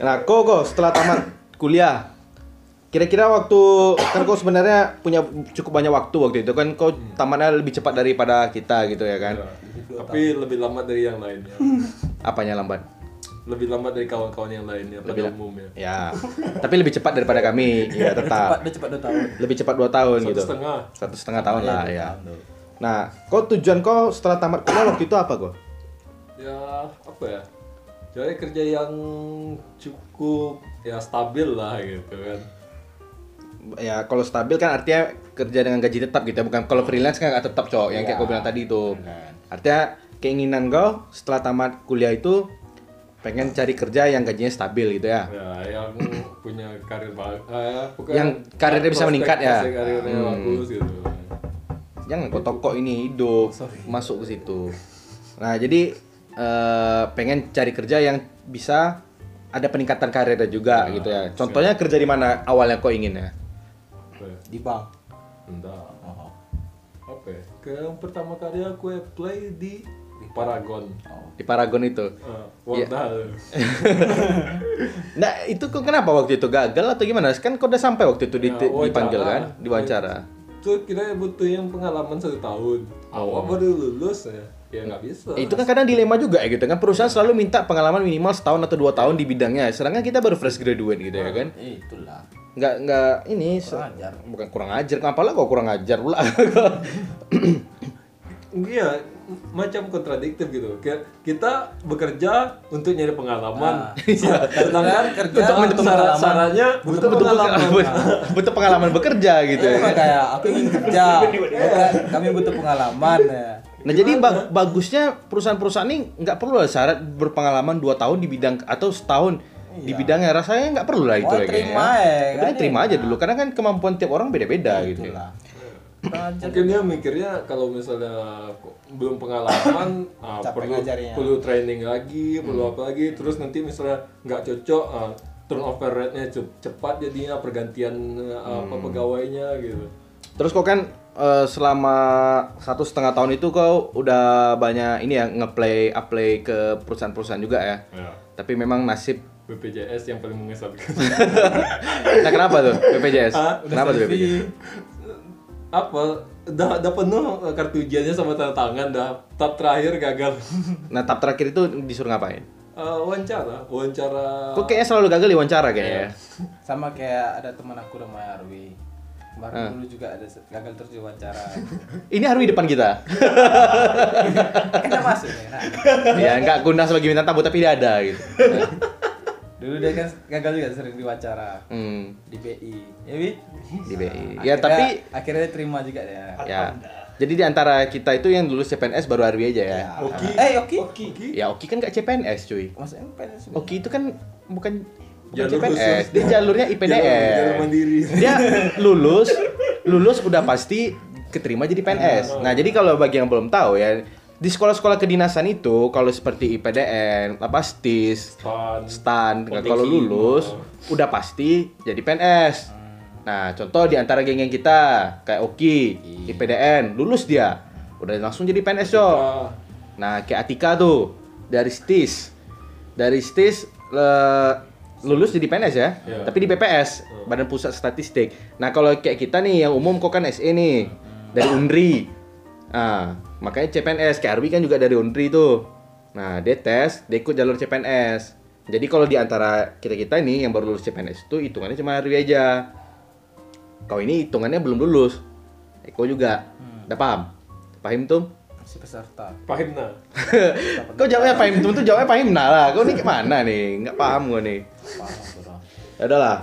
Speaker 1: Nah, kau kok setelah tamat kuliah, kira-kira waktu kan kau sebenarnya punya cukup banyak waktu waktu itu kan kau tamatnya lebih cepat daripada kita gitu ya kan?
Speaker 3: Ya, Tapi lebih lambat dari yang lainnya.
Speaker 1: Apanya lambat?
Speaker 3: Lebih lambat dari kawan-kawan yang lainnya pada
Speaker 1: Lebih la-
Speaker 3: umumnya.
Speaker 1: Ya, tapi lebih cepat daripada kami, ya
Speaker 2: Cepat,
Speaker 1: tetap.
Speaker 2: dia cepat 2 tahun.
Speaker 1: Lebih cepat dua tahun
Speaker 3: Satu
Speaker 1: gitu.
Speaker 3: setengah.
Speaker 1: Satu setengah tahun lah
Speaker 2: dua
Speaker 1: ya.
Speaker 2: tahun.
Speaker 1: Nah, kau tujuan kau setelah tamat kuliah waktu itu apa kau?
Speaker 3: Ya apa ya? Cari kerja yang cukup ya stabil lah gitu kan.
Speaker 1: Ya, kalau stabil kan artinya kerja dengan gaji tetap gitu ya, bukan kalau freelance kan nggak tetap cowok, yang kayak kau bilang tadi itu. Artinya keinginan kau setelah tamat kuliah itu pengen cari kerja yang gajinya stabil gitu ya.
Speaker 3: Ya yang punya karir bagus. Eh, pokoknya
Speaker 1: Yang karirnya bisa meningkat ya?
Speaker 3: Karirnya
Speaker 1: Hmm.
Speaker 3: bagus gitu.
Speaker 1: Jangan kok toko ini hidup masuk ke situ. Nah, jadi eh, pengen cari kerja yang bisa ada peningkatan karirnya juga gitu ya. Contohnya kerja di mana awalnya kau ingin ya?
Speaker 3: Ya?
Speaker 2: Di bank.
Speaker 3: Entah.
Speaker 2: Oh.
Speaker 3: Apa ya? Ke yang pertama kali aku apply di Paragon.
Speaker 1: Di Paragon itu.
Speaker 3: Uh,
Speaker 1: Iya.
Speaker 3: Wadah.
Speaker 1: Nah, itu kok kenapa waktu itu gagal atau gimana? Kan kau udah sampai waktu itu di,
Speaker 3: Ya, wawancara.
Speaker 1: dipanggil kan, diwawancara.
Speaker 3: Itu kira butuh yang pengalaman satu tahun. Awal baru lulus ya. Ya nggak bisa.
Speaker 1: Itu kan kadang dilema juga ya gitu kan perusahaan selalu minta pengalaman minimal setahun atau dua tahun di bidangnya. Sedangkan kita baru fresh graduate gitu ya kan.
Speaker 2: Itulah.
Speaker 1: Nggak nggak ini se-
Speaker 2: Kurang ajar.
Speaker 1: bukan kurang ajar. Kenapa lah kok kurang ajar pula?
Speaker 3: Iya, macam kontradiktif gitu. Kayak kita bekerja untuk nyari pengalaman.
Speaker 2: Iya. Sedangkan kerja
Speaker 1: Untuk
Speaker 2: pengalaman.
Speaker 3: syaratnya butuh pengalaman.
Speaker 1: butuh pengalaman bekerja gitu
Speaker 2: Itu
Speaker 1: ya.
Speaker 2: kayak aku ingin kerja. Bukan, kami butuh pengalaman ya.
Speaker 1: Nah jadi ba- bagusnya perusahaan-perusahaan ini nggak perlu lah syarat berpengalaman 2 tahun di bidang atau setahun di bidangnya rasanya nggak perlu lah itu
Speaker 2: Oh,
Speaker 1: ya kayaknya.
Speaker 2: terima ya,
Speaker 1: Udah
Speaker 2: kan
Speaker 1: terima
Speaker 2: ya.
Speaker 1: aja dulu karena kan kemampuan tiap orang beda-beda gitu. ya.
Speaker 2: Itulah. Kurang ajar.
Speaker 3: Mungkin dia mikirnya kalau misalnya kok belum pengalaman, ah,
Speaker 2: Capek
Speaker 3: perlu
Speaker 2: ngajarnya.
Speaker 3: perlu training lagi, perlu apa lagi, terus nanti misalnya nggak cocok, ah, turnover rate-nya cep- cepat jadinya pergantian ah, apa pegawainya gitu.
Speaker 1: Terus kok kan eh, selama satu setengah tahun itu kau udah banyak ini ya ngeplay apply ke perusahaan-perusahaan juga ya.
Speaker 3: Ya.
Speaker 1: Tapi memang nasib.
Speaker 3: BPJS yang paling mengesankan.
Speaker 1: Nah kenapa tuh BPJS?
Speaker 3: Ah,
Speaker 1: kenapa tuh BPJS?
Speaker 3: Apa? Udah, udah penuh kartu ujiannya sama tanda tangan, dah tahap terakhir gagal.
Speaker 1: Nah tahap terakhir itu disuruh ngapain?
Speaker 3: Eh, wawancara, wawancara.
Speaker 1: Kok kayaknya selalu gagal di wawancara kayaknya ya?
Speaker 2: Sama kayak ada teman aku namanya Arwi. Kemarin
Speaker 1: Ah.
Speaker 2: dulu juga ada gagal terus diwawancara.
Speaker 1: Ini Arwi depan kita.
Speaker 2: kan dia masuk ya. Nah,
Speaker 1: ya nggak guna sebagai bintang tamu tapi dia ada gitu.
Speaker 2: Dulu dia kan gagal juga sering diwawancara
Speaker 1: Hmm,
Speaker 2: di BI. Ya, Wi?
Speaker 1: di BI. Ya
Speaker 2: Akhirnya-
Speaker 1: tapi
Speaker 2: akhirnya dia terima juga dia.
Speaker 1: ya. Jadi di antara kita itu yang lulus CPNS baru Arwi aja ya.
Speaker 3: Oki.
Speaker 2: Eh, Oki.
Speaker 3: Oki.
Speaker 1: Ya Oki kan gak CPNS cuy.
Speaker 2: Maksudnya PNS juga.
Speaker 1: Oki itu kan bukan bukan
Speaker 3: Jalur
Speaker 1: CPNS, dia jalurnya
Speaker 3: Jalur-
Speaker 1: IPDN.
Speaker 3: jalur mandiri.
Speaker 1: Dia lulus, lulus udah pasti keterima jadi PNS. Nah, jadi kalau bagi yang belum tahu ya, di sekolah-sekolah kedinasan itu kalau seperti IPDN, apa STIS,
Speaker 3: Stan.
Speaker 1: Kalau lulus udah pasti jadi PNS. Nah, contoh di antara geng-geng kita kayak Oki,
Speaker 2: Iya.
Speaker 1: IPDN, lulus dia. Udah langsung jadi PNS.
Speaker 3: Ah,
Speaker 1: Nah, kayak Atika tuh dari STIS. Dari STIS le- lulus jadi PNS ya,
Speaker 3: Iya.
Speaker 1: tapi di BPS, Badan Pusat Statistik. Nah, kalau kayak kita nih yang umum kok kan SE nih dari Undri. Ah, makanya CPNS, kayak Arwi kan juga dari Undri tuh. Nah, dia tes, dia ikut jalur CPNS. Jadi kalau di antara kita-kita ini yang baru lulus CPNS itu hitungannya cuma Arwi aja. Kau ini hitungannya belum lulus. Eko juga. Udah paham? Paham tuh?
Speaker 2: Si peserta.
Speaker 3: pahim nah.
Speaker 1: Kau jawabnya paham tuh tuh jawabnya paham nah lah. Kau nih gimana nih? Nggak paham gue nih.
Speaker 2: Paham.
Speaker 1: Ya udahlah.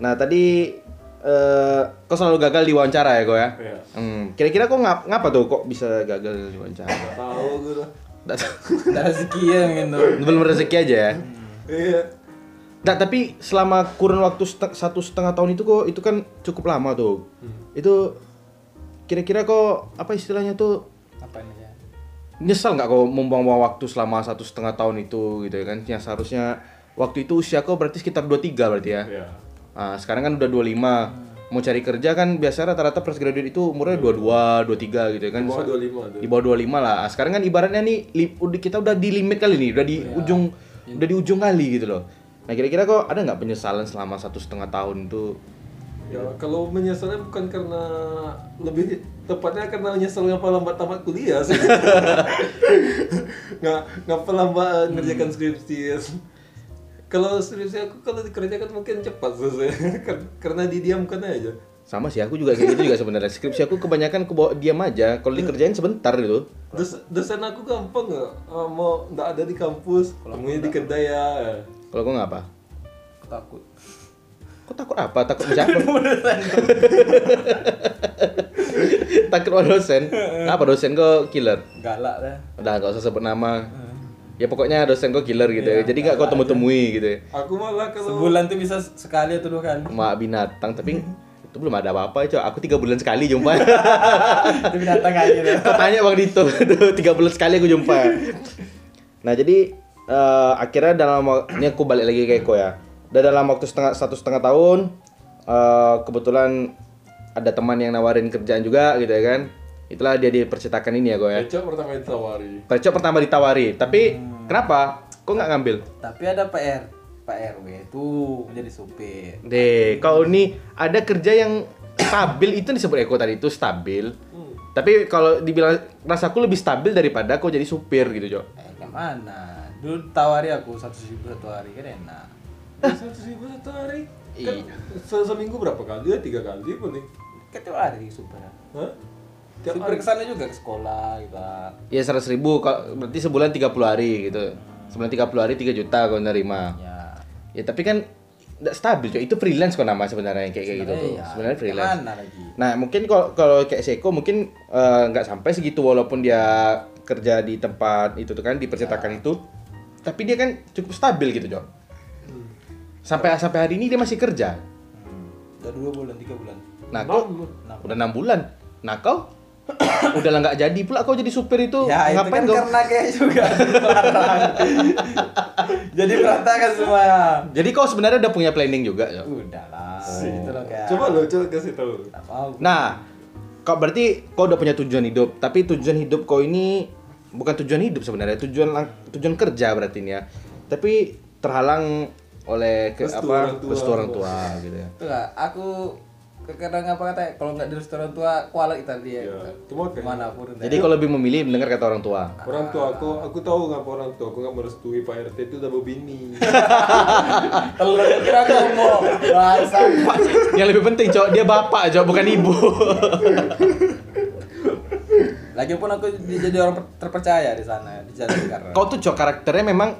Speaker 1: Nah tadi eh kau selalu gagal di wawancara ya kau ya?
Speaker 3: Iya.
Speaker 1: Hmm, kira-kira kau ngap ngapa tuh kok bisa gagal di wawancara?
Speaker 3: Tahu gue dah.
Speaker 1: Nggak tahu.
Speaker 2: Ada rezeki ya gitu.
Speaker 1: Belum rezeki aja ya?
Speaker 3: Iya.
Speaker 1: Nggak, tapi selama kurun waktu sete- satu setengah tahun itu kok itu kan cukup lama tuh. Itu kira-kira kok apa istilahnya tuh
Speaker 2: Apa ini ya?
Speaker 1: nyesal nggak kau membuang-buang waktu selama satu setengah tahun itu gitu ya kan? Yang seharusnya waktu itu usia kau berarti sekitar 23 berarti ya?
Speaker 3: Iya.
Speaker 1: Nah, sekarang kan udah 25. Mau cari kerja kan biasa rata-rata fresh graduate itu umurnya 22, 23 gitu ya kan.
Speaker 3: Di bawah 25 tuh.
Speaker 1: Di bawah 25 lah. Ah, Sekarang kan ibaratnya nih li- kita udah di limit kali nih, udah di ujung udah di ujung kali gitu loh. Nah, kira-kira kok ada nggak penyesalan selama satu setengah tahun itu?
Speaker 3: Ya, kalau menyesalnya bukan karena lebih tepatnya karena menyesal ngapa lambat tamat kuliah sih. nggak ngapa lambat ngerjakan skripsi. Kalau skripsi aku kalau dikerjakan mungkin cepat selesai Kar- karena didiamkan aja.
Speaker 1: Sama sih, aku juga kayak gitu juga sebenarnya. Skripsi aku kebanyakan ke bawah diam aja. Kalau dikerjain sebentar gitu.
Speaker 3: Dos, dosen aku gampang nggak Eh, mau nggak ada di kampus, temunya di kedai ya.
Speaker 1: Kalau kau ngapa?
Speaker 2: Aku takut.
Speaker 1: Kok takut apa? Takut siapa? takut sama dosen. Apa dosen kok killer?
Speaker 2: Galak dah.
Speaker 1: Udah gak usah sebut nama. Ya pokoknya dosen kok killer gitu ya. Jadi gak kau temu-temui gitu ya.
Speaker 3: Aku malah kalau
Speaker 2: Sebulan tuh bisa sekali atau dua kali.
Speaker 1: Mak binatang tapi itu belum ada apa-apa cok. Aku tiga bulan sekali jumpa.
Speaker 2: Itu binatang aja.
Speaker 1: Kau tanya bang Dito, tiga bulan sekali aku jumpa. Nah jadi eh, akhirnya dalam ini aku balik lagi ke Eko ya. Dan dalam waktu setengah satu setengah tahun eh, kebetulan ada teman yang nawarin kerjaan juga gitu ya kan. Itulah dia di percetakan ini ya gue ya.
Speaker 3: kecap pertama ditawari.
Speaker 1: Percok pertama ditawari, tapi kenapa? Kok nggak ngambil?
Speaker 2: Tapi ada PR, Pak RW tuh menjadi supir.
Speaker 1: Deh, kau ini ada kerja yang stabil itu disebut Eko tadi itu stabil. Tapi kalau dibilang rasaku lebih stabil daripada kau jadi supir gitu, Jo.
Speaker 2: Eh, ke mana? Dulu tawari aku satu ribu satu hari kan enak.
Speaker 3: Satu ribu satu hari. Kan se- seminggu berapa kali ya? Tiga kali?
Speaker 2: Kan tiap hari supir.
Speaker 3: Hah? Tiap
Speaker 2: Supir ke sana juga ke sekolah gitu.
Speaker 1: Ya seratus ribu, kalau- berarti sebulan 30 hari gitu. Sebulan 30 hari 3 juta kau nerima.
Speaker 2: Ya.
Speaker 1: Ya tapi kan nggak stabil, Jo. Itu freelance kok nama sebenarnya kayak kayak gitu tuh.
Speaker 2: Iya,
Speaker 1: Sebenarnya freelance.
Speaker 2: Ke mana lagi?
Speaker 1: Nah mungkin kalau kalau kayak Seko mungkin eh, nggak sampai segitu walaupun dia kerja di tempat itu tuh kan di percetakan itu, tapi dia kan cukup stabil gitu Jo. Sampai sampai hari ini dia masih kerja.
Speaker 2: Hmm. Udah dua bulan, tiga bulan.
Speaker 1: Nah kau udah enam bulan. Nah kau udah lah nggak jadi pula kau jadi supir itu
Speaker 2: Ya itu
Speaker 1: ngapain
Speaker 2: kan
Speaker 1: kau?
Speaker 2: karena kayak juga. Jadi berantakan semuanya.
Speaker 1: Jadi kau sebenarnya udah punya planning juga Jo.
Speaker 2: Udah lah, itu loh kayak.
Speaker 3: Coba lo, coba kasih tahu.
Speaker 1: Nah, kau berarti kau udah punya tujuan hidup, tapi tujuan hidup kau ini bukan tujuan hidup sebenarnya, tujuan lang- tujuan kerja berarti ini ya. Tapi terhalang oleh ke,
Speaker 3: Restu
Speaker 1: apa
Speaker 3: orang tua.
Speaker 1: restu orang tua gitu ya.
Speaker 2: Itu lah, aku kadang apa kata kalau nggak di restoran tua kuala kita dia
Speaker 3: Ya, itu makanya.
Speaker 2: mana pun
Speaker 1: Jadi kau lebih memilih mendengar kata orang tua.
Speaker 3: Orang tua aku, aku tahu ngapa orang tua aku nggak merestui Pak RT itu udah berbini.
Speaker 2: telur kira aku mau bahasa
Speaker 1: Yang lebih penting, Cok, dia bapak, Cok, bukan ibu.
Speaker 2: lagi pun aku jadi orang per- terpercaya di sana di jalan karena
Speaker 1: kau tuh, Cok, karakternya memang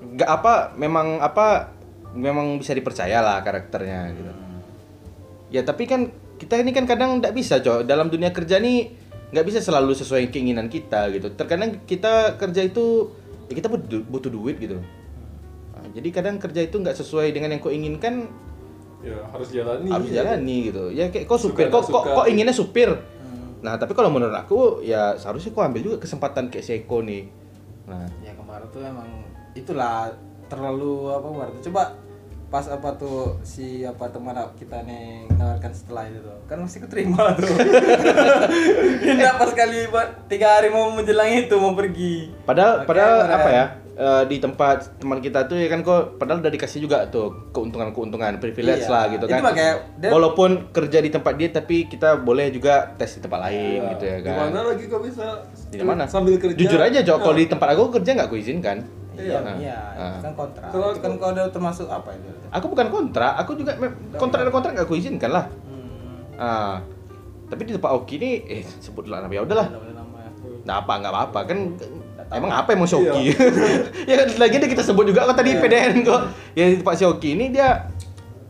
Speaker 1: nggak apa, memang apa, memang bisa dipercaya lah karakternya gitu. Ya tapi kan kita ini kan kadang nggak bisa cok dalam dunia kerja nih nggak bisa selalu sesuai keinginan kita gitu. Terkadang kita kerja itu ya kita butuh, butuh duit gitu. Nah, jadi kadang kerja itu nggak sesuai dengan yang kau inginkan
Speaker 3: ya harus jalani.
Speaker 1: harus jalani gitu. Ya kayak kau supir, kok kok kok inginnya supir. Nah tapi kalau menurut aku ya seharusnya kau ambil juga kesempatan kayak si Eko nih. Nah
Speaker 2: ya kemarin tuh emang itulah terlalu apa kemarin tuh. coba pas apa tuh si apa teman kita nih menawarkan setelah itu tuh kan mesti keterima tuh Tidak pas kali tiga hari mau menjelang itu mau pergi
Speaker 1: Padahal
Speaker 2: Makanya
Speaker 1: padahal
Speaker 2: keren.
Speaker 1: apa ya? eh, di tempat teman kita tuh ya kan kok padahal udah dikasih juga tuh keuntungan-keuntungan privilege
Speaker 2: Iya.
Speaker 1: lah gitu
Speaker 2: Itu
Speaker 1: kan.
Speaker 2: makanya dia-
Speaker 1: Walaupun kerja di tempat dia tapi kita boleh juga tes di tempat lain gitu ya
Speaker 3: Di
Speaker 1: kan.
Speaker 3: mana lagi kok bisa
Speaker 1: Di mana?
Speaker 3: sambil kerja?
Speaker 1: Jujur aja, Jok, kalau di tempat aku kerja nggak kuizinkan.
Speaker 2: Iya
Speaker 1: Nah,
Speaker 2: iya
Speaker 1: ah.
Speaker 2: itu kan kontrak
Speaker 3: Kalau
Speaker 2: itu kan
Speaker 3: aku-
Speaker 2: kau udah termasuk apa itu
Speaker 1: Aku bukan kontrak, aku juga kontrak dan kontrak nggak kuizinkan lah.
Speaker 2: hmm.
Speaker 1: Ah. Tapi di tempat Oki ini eh sebut lah ya udahlah.
Speaker 2: Nggak boleh namanya.
Speaker 1: Nah apa nggak apa-apa kan emang apa yang mau Shoki?
Speaker 3: Iya.
Speaker 1: ya kan lagi ada kita sebut juga kok tadi PDN kok. Ya Pak Shoki ini dia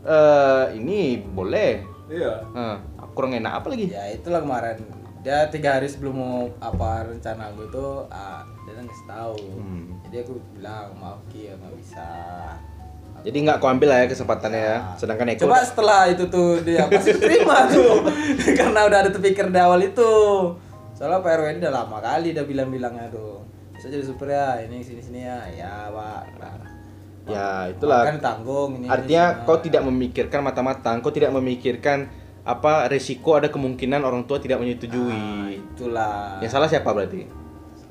Speaker 1: eh ini boleh.
Speaker 3: Iya.
Speaker 1: Ah, kurang enak apa lagi?
Speaker 2: ya itulah kemarin dia tiga hari sebelum mau apa rencana aku itu ah, dia kan ngasih tahu.
Speaker 1: Hmm.
Speaker 2: jadi aku bilang maaf Ki ya nggak bisa.
Speaker 1: Jadi nggak kau ambil lah ya kesempatannya ya. Sedangkan Eko
Speaker 2: coba setelah itu tuh dia pasti terima tuh. Karena udah ada terpikir di awal itu. Soalnya Pak RW ini udah lama kali udah bilang-bilangnya tuh. Bisa jadi super ya ini sini sini ya. Ya pak. Nah,
Speaker 1: ya itulah.
Speaker 2: kan tanggung ini
Speaker 1: Artinya
Speaker 2: ini,
Speaker 1: kau tidak memikirkan mata-matang, kau tidak memikirkan apa resiko ada kemungkinan orang tua tidak menyetujui.
Speaker 2: itulah
Speaker 1: Yang salah siapa berarti?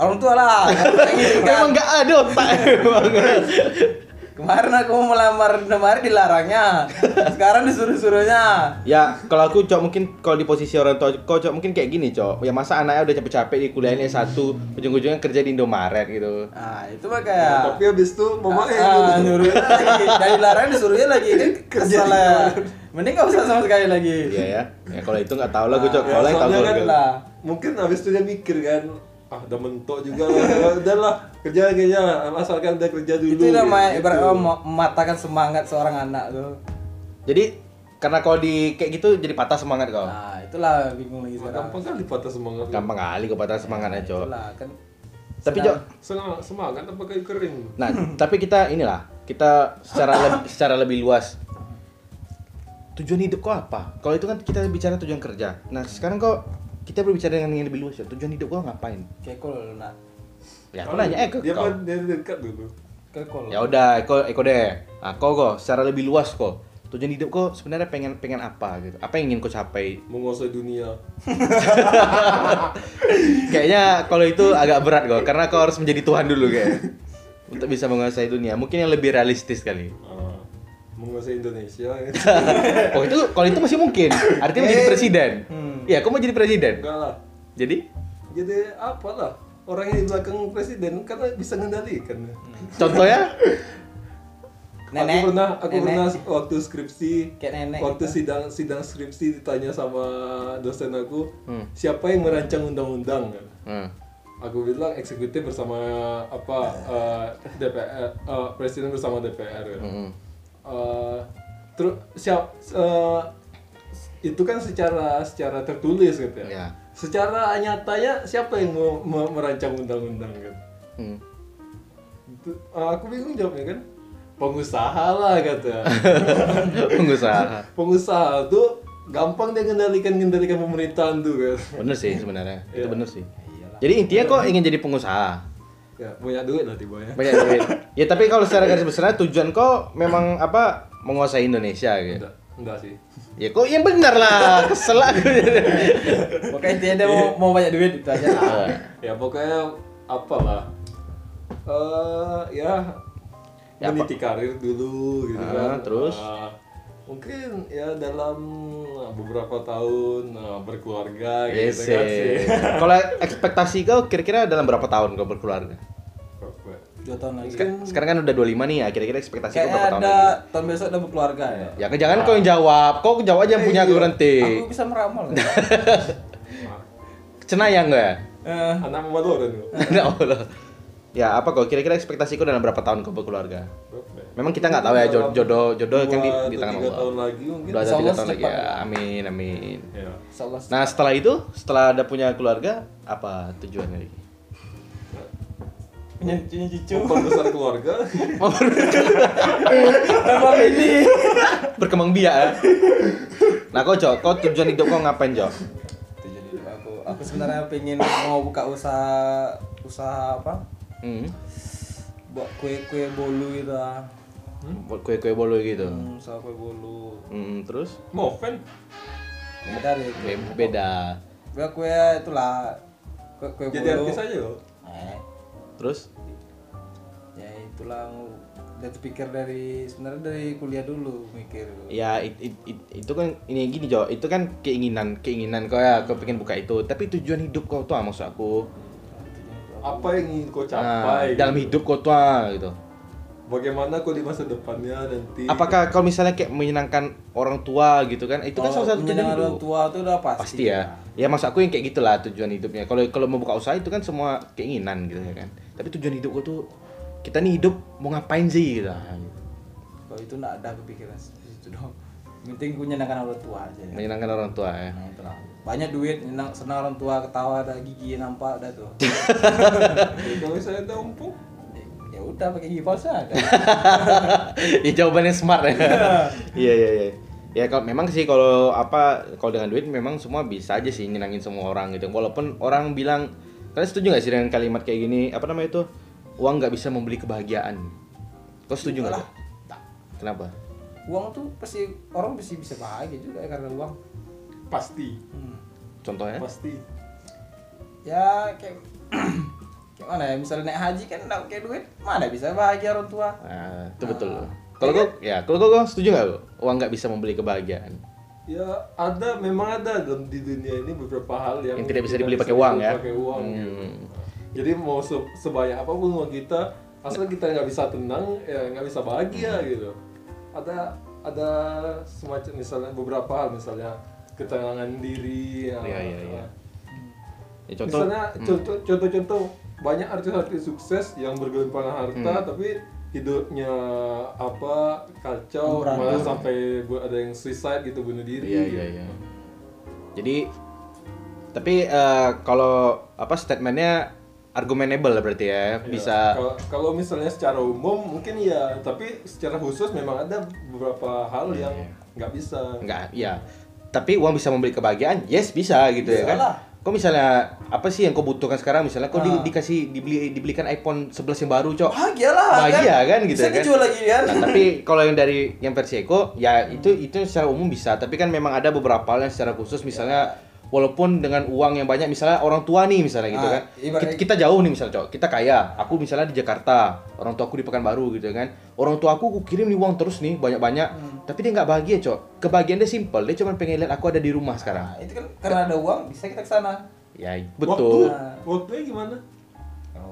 Speaker 2: orang tua lah.
Speaker 1: Emang nggak ada otak.
Speaker 2: Kemarin aku mau melamar kemarin dilarangnya. Sekarang disuruh-suruhnya.
Speaker 1: Ya, kalau aku cok mungkin kalau di posisi orang tua kau cok mungkin kayak gini cok. Ya masa anaknya udah capek-capek di kuliahnya satu, ujung-ujungnya kerja di Indomaret gitu.
Speaker 2: Nah, itu mah kayak
Speaker 3: Tapi habis itu mama eh
Speaker 2: ah, nyuruh lagi dari larang disuruhnya lagi kan kerja lah. Mending gak usah sama sekali lagi.
Speaker 1: Iya ya. Ya kalau itu nggak tahu lah gue cok.
Speaker 3: Ya,
Speaker 1: Kalau yang tahu
Speaker 3: soalnya kan mungkin habis itu dia mikir kan ah udah mentok juga lah udah lah kerja kerja asalkan udah kerja dulu
Speaker 2: Itu namanya
Speaker 3: gitu.
Speaker 2: ibarat mem- mematahkan semangat seorang anak tuh.
Speaker 1: Jadi karena kau di kayak gitu jadi patah semangat kau.
Speaker 2: Nah, itulah bingung lagi sekarang.
Speaker 3: gampang kali patah semangat
Speaker 1: Gampang kali kau patah semangatnya cok.
Speaker 2: Itulah kan.
Speaker 1: Tapi cok,
Speaker 3: semangat semangat apa kayu kering
Speaker 1: nah tapi kita inilah kita secara lebih, secara lebih luas tujuan hidup kau apa? Kalau itu kan kita bicara tujuan kerja. Nah sekarang kau kita berbicara dengan yang lebih luas ya. Tujuan hidup kau ngapain?
Speaker 2: Kekol nak.
Speaker 1: Ya aku nanya eh ke
Speaker 3: dia kan dia dekat dulu
Speaker 2: Kekol.
Speaker 1: Ya udah, Eko Eko deh. Nah, kau kok secara lebih luas kok. Tujuan hidup kau sebenarnya pengen pengen apa gitu? Apa yang ingin kau capai?
Speaker 3: menguasai dunia
Speaker 1: Kayaknya kalau itu agak berat kok, karena kau harus menjadi Tuhan dulu kayak untuk bisa menguasai dunia. Mungkin yang lebih realistis kali.
Speaker 3: Menguasai Indonesia.
Speaker 1: Oh itu kalau itu masih mungkin. Artinya menjadi presiden.
Speaker 2: Hmm.
Speaker 1: Iya, kau mau jadi presiden.
Speaker 3: enggak lah
Speaker 1: Jadi
Speaker 3: jadi apa lah orang yang di belakang presiden karena bisa mengendalikan
Speaker 1: contohnya
Speaker 2: Nenek.
Speaker 3: aku pernah aku
Speaker 2: Nenek.
Speaker 3: pernah waktu skripsi
Speaker 2: Kayak nenek
Speaker 3: waktu
Speaker 2: gitu.
Speaker 3: sidang sidang skripsi ditanya sama dosen aku
Speaker 1: Hmm.
Speaker 3: siapa yang merancang undang-undang kan
Speaker 1: Hmm.
Speaker 3: aku bilang eksekutif bersama apa eh, DPR eh, presiden bersama DPR kan.
Speaker 1: Hmm.
Speaker 3: Eh, terus siap eh, itu kan secara secara tertulis gitu ya.
Speaker 1: Ya.
Speaker 3: Secara nyatanya siapa yang mau, mau merancang undang-undang kan?
Speaker 1: Hmm.
Speaker 3: Itu, eh, aku bingung jawabnya kan. Pengusaha lah kata.
Speaker 1: Pengusaha.
Speaker 3: Pengusaha tuh gampang dia ngendalikan ngendalikan pemerintahan tuh kan.
Speaker 1: Bener sih sebenarnya. Itu
Speaker 3: Iya.
Speaker 1: bener sih.
Speaker 2: Iyalah.
Speaker 1: Jadi intinya kok ingin jadi pengusaha.
Speaker 3: Ya, punya duit lah tiba ya.
Speaker 1: Banyak duit. Ya tapi kalau secara garis besar tujuan kok memang apa menguasai Indonesia gitu.
Speaker 3: Enggak, enggak sih.
Speaker 1: Ya kok yang benar lah, kesel aku.
Speaker 2: Pokoknya intinya dia mau, mau banyak duit itu aja lah.
Speaker 3: ya pokoknya apalah eh ya,
Speaker 1: Ya,
Speaker 3: meniti karir dulu gitu
Speaker 1: Ah,
Speaker 3: kan
Speaker 1: terus?
Speaker 3: Ah, mungkin ya dalam beberapa tahun ah, berkeluarga
Speaker 1: Yes,
Speaker 3: gitu kan sih
Speaker 1: Kalau ekspektasi kau kira-kira dalam berapa tahun kau berkeluarga?
Speaker 2: Dua tahun lagi.
Speaker 1: Sek- Sekarang kan udah 25 nih ya, kira-kira ekspektasi
Speaker 2: Kayaknya
Speaker 1: berapa tahun
Speaker 2: ada
Speaker 1: lagi?
Speaker 2: tahun besok ada berkeluarga ya.
Speaker 1: Ya kan jangan kau yang jawab, kau jawab aja yang punya aku berhenti.
Speaker 2: Aku bisa meramal. ya.
Speaker 1: Cenayang gak ya?
Speaker 2: Eh,
Speaker 3: anak mama kan
Speaker 1: Ya Allah. Ya apa kau kira-kira ekspektasi kau dalam berapa tahun kau berkeluarga?
Speaker 3: Berapa?
Speaker 1: Memang kita nggak tahu ya jodoh jodoh, jodoh kan di, di tangan Allah.
Speaker 3: tahun lagi mungkin
Speaker 1: Dua tiga tahun lagi ya. Amin amin.
Speaker 3: ya
Speaker 2: insyaallah.
Speaker 1: Nah setelah itu, setelah ada punya keluarga, apa tujuannya lagi?
Speaker 2: Punya punya cucu.
Speaker 3: memperbesar keluarga
Speaker 2: Memang ini.
Speaker 1: Berkembang biak ya. Nah kau Jok, kau tujuan hidup kau ngapain Jok?
Speaker 2: Tujuan hidup aku. Aku sebenarnya pengen mau buka usaha usaha apa?
Speaker 1: Hmm.
Speaker 2: Buat kue-kue bolu gitu. ah.
Speaker 1: Buat kue-kue bolu gitu.
Speaker 2: Hmm, sama kue bolu.
Speaker 1: Hmm, terus
Speaker 3: Moven.
Speaker 2: Beda deh. kue.
Speaker 1: Be- beda.
Speaker 2: Kue kue itulah kue kue
Speaker 3: Jadi
Speaker 2: bolu.
Speaker 3: artis aja loh.
Speaker 2: Eh,
Speaker 1: Terus
Speaker 2: ya itulah udah terpikir dari sebenarnya dari kuliah dulu mikir.
Speaker 1: ya it- it- it- itu kan ini gini Jo, itu kan keinginan keinginan kau ya, kau pengen buka itu. Tapi tujuan hidup kau tuh ah, maksud aku.
Speaker 3: Apa yang ingin kau
Speaker 1: Nah,
Speaker 3: capai?
Speaker 1: dalam
Speaker 3: gitu.
Speaker 1: hidup kau tuh ah, gitu.
Speaker 3: Bagaimana kau di masa depannya nanti?
Speaker 1: Apakah kalau misalnya kayak menyenangkan orang tua gitu kan? Itu kan
Speaker 2: Kalau
Speaker 1: salah satu tujuan
Speaker 2: menyenangkan orang
Speaker 1: hidup.
Speaker 2: tua itu udah pasti.
Speaker 1: Pasti ya. Ya maksud aku yang kayak gitulah tujuan hidupnya. Kalau kalau mau buka usaha itu kan semua keinginan gitu ya kan. Tapi tujuan hidup gua tuh kita nih hidup mau ngapain sih gitu.
Speaker 2: Kalau itu enggak ada kepikiran itu dong. Penting gue nyenangkan orang tua aja. Ya.
Speaker 1: Menyenangkan orang tua ya.
Speaker 2: Nah. Banyak duit, senang orang tua, ketawa ada gigi nampak udah tuh.
Speaker 3: Kalau saya tampung.
Speaker 2: Ya udah pakai gigi palsu ada.
Speaker 1: ya jawabannya smart ya. Iya iya iya. Ya kalau memang sih kalau apa kalau dengan duit memang semua bisa aja sih nyenangin semua orang gitu. Walaupun orang bilang kalian setuju nggak sih dengan kalimat kayak gini? Apa namanya itu? Uang nggak bisa membeli kebahagiaan. Kau setuju nggak? Kenapa?
Speaker 2: Uang tuh pasti orang pasti bisa bahagia juga ya karena uang.
Speaker 3: Pasti.
Speaker 2: Hmm.
Speaker 1: Contohnya?
Speaker 3: Pasti.
Speaker 2: Ya kayak kayak mana ya misalnya naik haji kan enggak pakai duit mana bisa bahagia orang tua
Speaker 1: Nah, itu betul. Kalau kau ya, kalau kau kau setuju nggak? kau? Uang nggak bisa membeli kebahagiaan.
Speaker 3: Ya ada, memang ada dalam di dunia ini beberapa hal yang,
Speaker 1: Yang tidak bisa
Speaker 3: tidak
Speaker 1: dibeli pakai uang, ya?
Speaker 3: Pakai uang.
Speaker 1: Hmm.
Speaker 3: gitu. Jadi mau se- sebanyak apa pun uang kita, asal kita nggak bisa tenang, ya nggak bisa bahagia gitu. Ada ada semacam misalnya beberapa hal misalnya ketenangan diri. ya,
Speaker 1: Iya, iya, iya. Ya, contoh,
Speaker 3: Misalnya contoh contoh-contoh banyak artis-artis sukses yang bergelimpangan harta
Speaker 1: Hmm.
Speaker 3: tapi hidupnya apa kacau
Speaker 2: Amburadul.
Speaker 3: malah sampai ada yang suicide gitu bunuh diri.
Speaker 1: Iya iya iya. Jadi tapi eh, kalau apa statementnya argumenable lah berarti ya
Speaker 3: Ya,
Speaker 1: bisa
Speaker 3: kalau- kalau misalnya secara umum mungkin iya tapi secara khusus memang ada beberapa hal
Speaker 1: Iya,
Speaker 3: yang nggak bisa
Speaker 1: enggak ya. Tapi uang bisa membeli kebahagiaan? Yes bisa gitu ya
Speaker 2: Bisa
Speaker 1: kan.
Speaker 2: lah.
Speaker 1: Kok misalnya apa sih yang kau butuhkan sekarang misalnya kau di-
Speaker 2: Ah.
Speaker 1: dikasih dibeli dibelikan iPhone 11 yang baru, Cok.
Speaker 2: bahagia lah
Speaker 1: Bahagia kan gitu
Speaker 2: bisa
Speaker 1: ya kan?
Speaker 2: dijual lagi kan
Speaker 1: Nah, tapi kalau yang dari yang versi Eko ya itu itu secara umum bisa, tapi kan memang ada beberapa hal yang secara khusus misalnya walaupun dengan uang yang banyak misalnya orang tua nih misalnya gitu
Speaker 2: Ah,
Speaker 1: kan.
Speaker 2: ibarat-
Speaker 1: Kita, kita jauh nih misalnya, Cok. Kita kaya. Aku misalnya di Jakarta, orang tua aku di Pekanbaru gitu kan. Orang tua aku aku kirim nih uang terus nih banyak-banyak, tapi dia nggak bahagia, Cok. Kebahagiaan dia simple, dia cuma pengen lihat aku ada di rumah sekarang.
Speaker 2: nah, itu kan karena ada uang bisa kita ke sana
Speaker 1: Ya,
Speaker 3: waktu
Speaker 1: betul.
Speaker 3: waktunya gimana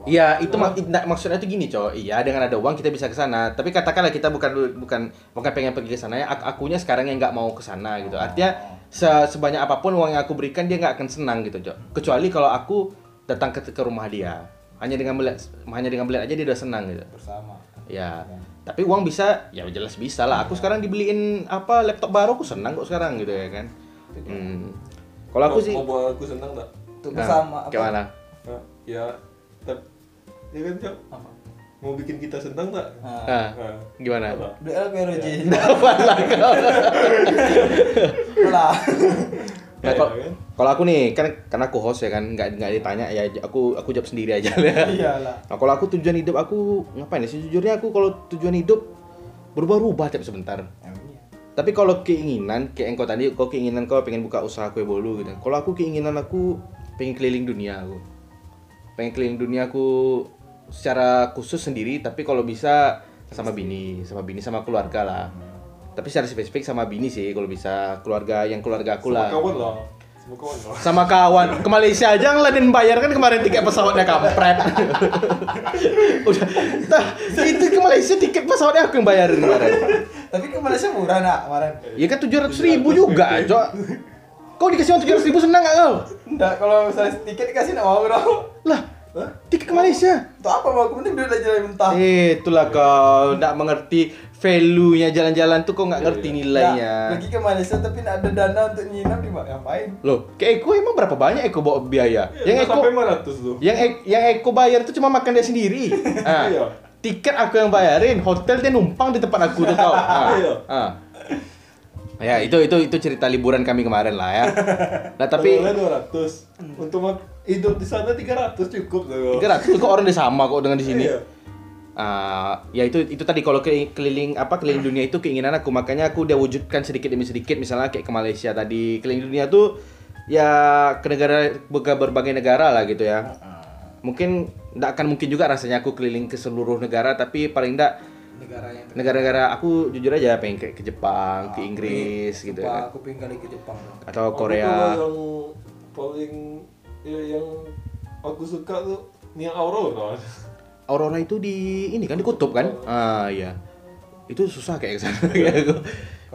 Speaker 1: Iya, itu mak nah, maksudnya tuh gini, coy. Iya, dengan ada uang kita bisa ke sana. Tapi katakanlah kita bukan bukan bukan pengen pergi ke sana ya. Ak- akunya sekarang yang nggak mau ke sana gitu. Artinya se- sebanyak apa pun uang yang aku berikan dia nggak akan senang gitu, coy. Kecuali kalau aku datang ke, ke rumah dia. Hanya dengan melihat hanya dengan melihat aja dia udah senang gitu.
Speaker 2: bersama
Speaker 1: Ya. Tapi uang bisa, ya jelas bisa lah. Aku sekarang dibeliin apa laptop baru aku senang kok sekarang gitu ya kan. Hmm. Kalau aku sih
Speaker 3: mau buat aku senang tak
Speaker 2: untuk
Speaker 1: Nah,
Speaker 2: bersama apa
Speaker 1: Kayak mana?
Speaker 3: Nah, ya tep, ya kan Cok?
Speaker 2: apa
Speaker 3: mau bikin kita senang tak
Speaker 2: nah,
Speaker 1: Ah,
Speaker 3: Nah,
Speaker 1: gimana?
Speaker 3: apa?
Speaker 2: doa PRJ
Speaker 1: Iya.
Speaker 2: lah
Speaker 1: Nah, kalau,
Speaker 3: Iya, kan?
Speaker 1: kalau aku nih kan karena aku host ya kan nggak nggak ditanya ya aku aku jawab sendiri aja ya.
Speaker 2: iyalah
Speaker 1: Nah, kalau aku tujuan hidup aku ngapain ya? Sejujurnya aku kalau tujuan hidup berubah-ubah tiap sebentar.
Speaker 2: Emang iya.
Speaker 1: Tapi kalau keinginan kayak engkau tadi, kau keinginan kau pengen buka usaha kue bolu gitu. Kalau aku keinginan aku pengen keliling dunia aku. Pengen keliling dunia aku secara khusus sendiri, tapi kalau bisa sama bini, sama bini sama keluarga lah. Tapi secara spesifik sama bini sih kalau bisa keluarga yang keluarga aku
Speaker 3: Sama
Speaker 1: lah.
Speaker 3: kawan lah. Sama kawan lah.
Speaker 1: Sama kawan. Ke Malaysia aja ngeladen bayar kan kemarin tiket pesawatnya kampret. Udah. Tah itu ke Malaysia tiket pesawatnya aku yang bayarin kemarin.
Speaker 2: Tapi ke Malaysia murah nak kemarin.
Speaker 1: Ya kan tujuh ratus ribu juga cok. Kau dikasih uang tujuh ratus ribu senang gak kau?
Speaker 2: Enggak kalau misalnya tiket dikasih nak mau dong
Speaker 1: lah tiket ke Malaysia
Speaker 2: untuk apa mau aku mending duit aja yang mentah
Speaker 1: eh itulah kau nggak mengerti value-nya jalan-jalan tuh kau nggak ngerti
Speaker 2: Nah,
Speaker 1: nilainya
Speaker 2: pergi ke Malaysia tapi nak ada dana untuk nginap di ngapain
Speaker 1: loh kayak Eko emang berapa banyak Eko bawa biaya
Speaker 3: yang
Speaker 1: yang Eko
Speaker 3: sampai 500 tuh
Speaker 1: yang Eko, yang Eko bayar tuh cuma makan dia sendiri ah.
Speaker 3: Iya.
Speaker 1: tiket aku yang bayarin hotel dia numpang di tempat aku tuh kau ah.
Speaker 3: Iya.
Speaker 1: ah. Ya itu itu itu cerita liburan kami kemarin lah ya. Nah tapi
Speaker 3: Tapi 200 untuk hidup di sana 300 cukup tuh
Speaker 1: 300 kok orang dia sama kok dengan di sini?
Speaker 3: Iya.
Speaker 1: Ah, ya itu itu tadi kalau ke- keliling apa keliling dunia itu keinginan aku. Makanya aku udah wujudkan sedikit demi sedikit misalnya kayak ke Malaysia tadi. Keliling dunia tuh ya ke negara ke berbagai negara lah gitu ya. Mungkin nggak akan mungkin juga rasanya aku keliling ke seluruh negara tapi paling enggak
Speaker 2: negara yang
Speaker 1: negara-negara aku jujur aja pengen kayak ke Jepang ke Inggris gitu
Speaker 2: Jepang,
Speaker 1: ya.
Speaker 2: aku pengen kali ke Jepang.
Speaker 1: Atau
Speaker 3: Aku
Speaker 1: Korea.
Speaker 3: kalau yang paling ya, yang aku suka tuh yang Aurora.
Speaker 1: Aurora itu di ini kan di kutub kan? Ah iya. Itu susah kayak ke sana aku.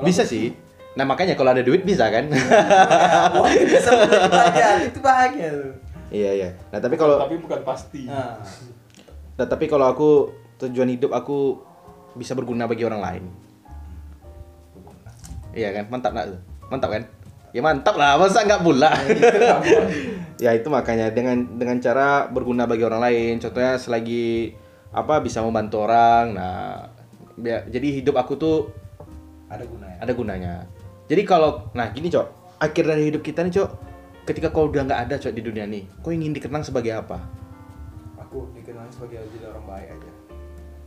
Speaker 1: bisa sih. nah makanya kalau ada duit bisa kan?
Speaker 2: Wah, bisa itu bahagia tuh.
Speaker 1: iya iya. Nah tapi kalau
Speaker 3: tapi bukan pasti.
Speaker 2: Nah,
Speaker 1: nah, tapi kalau aku tujuan hidup aku bisa berguna bagi orang lain. Iya kan? Mantap nggak mantap kan? Ya mantap lah masa nggak pula? Ya itu makanya dengan dengan cara berguna bagi orang lain. Contohnya selagi apa bisa membantu orang nah bia- jadi hidup aku tuh
Speaker 2: ada gunanya.
Speaker 1: ada gunanya. Jadi kalau nah gini cok. Akhir dari hidup kita nih cok ketika kau udah nggak ada cok di dunia nih kau ingin dikenang sebagai apa?
Speaker 2: Aku dikenal sebagai jadi orang baik aja.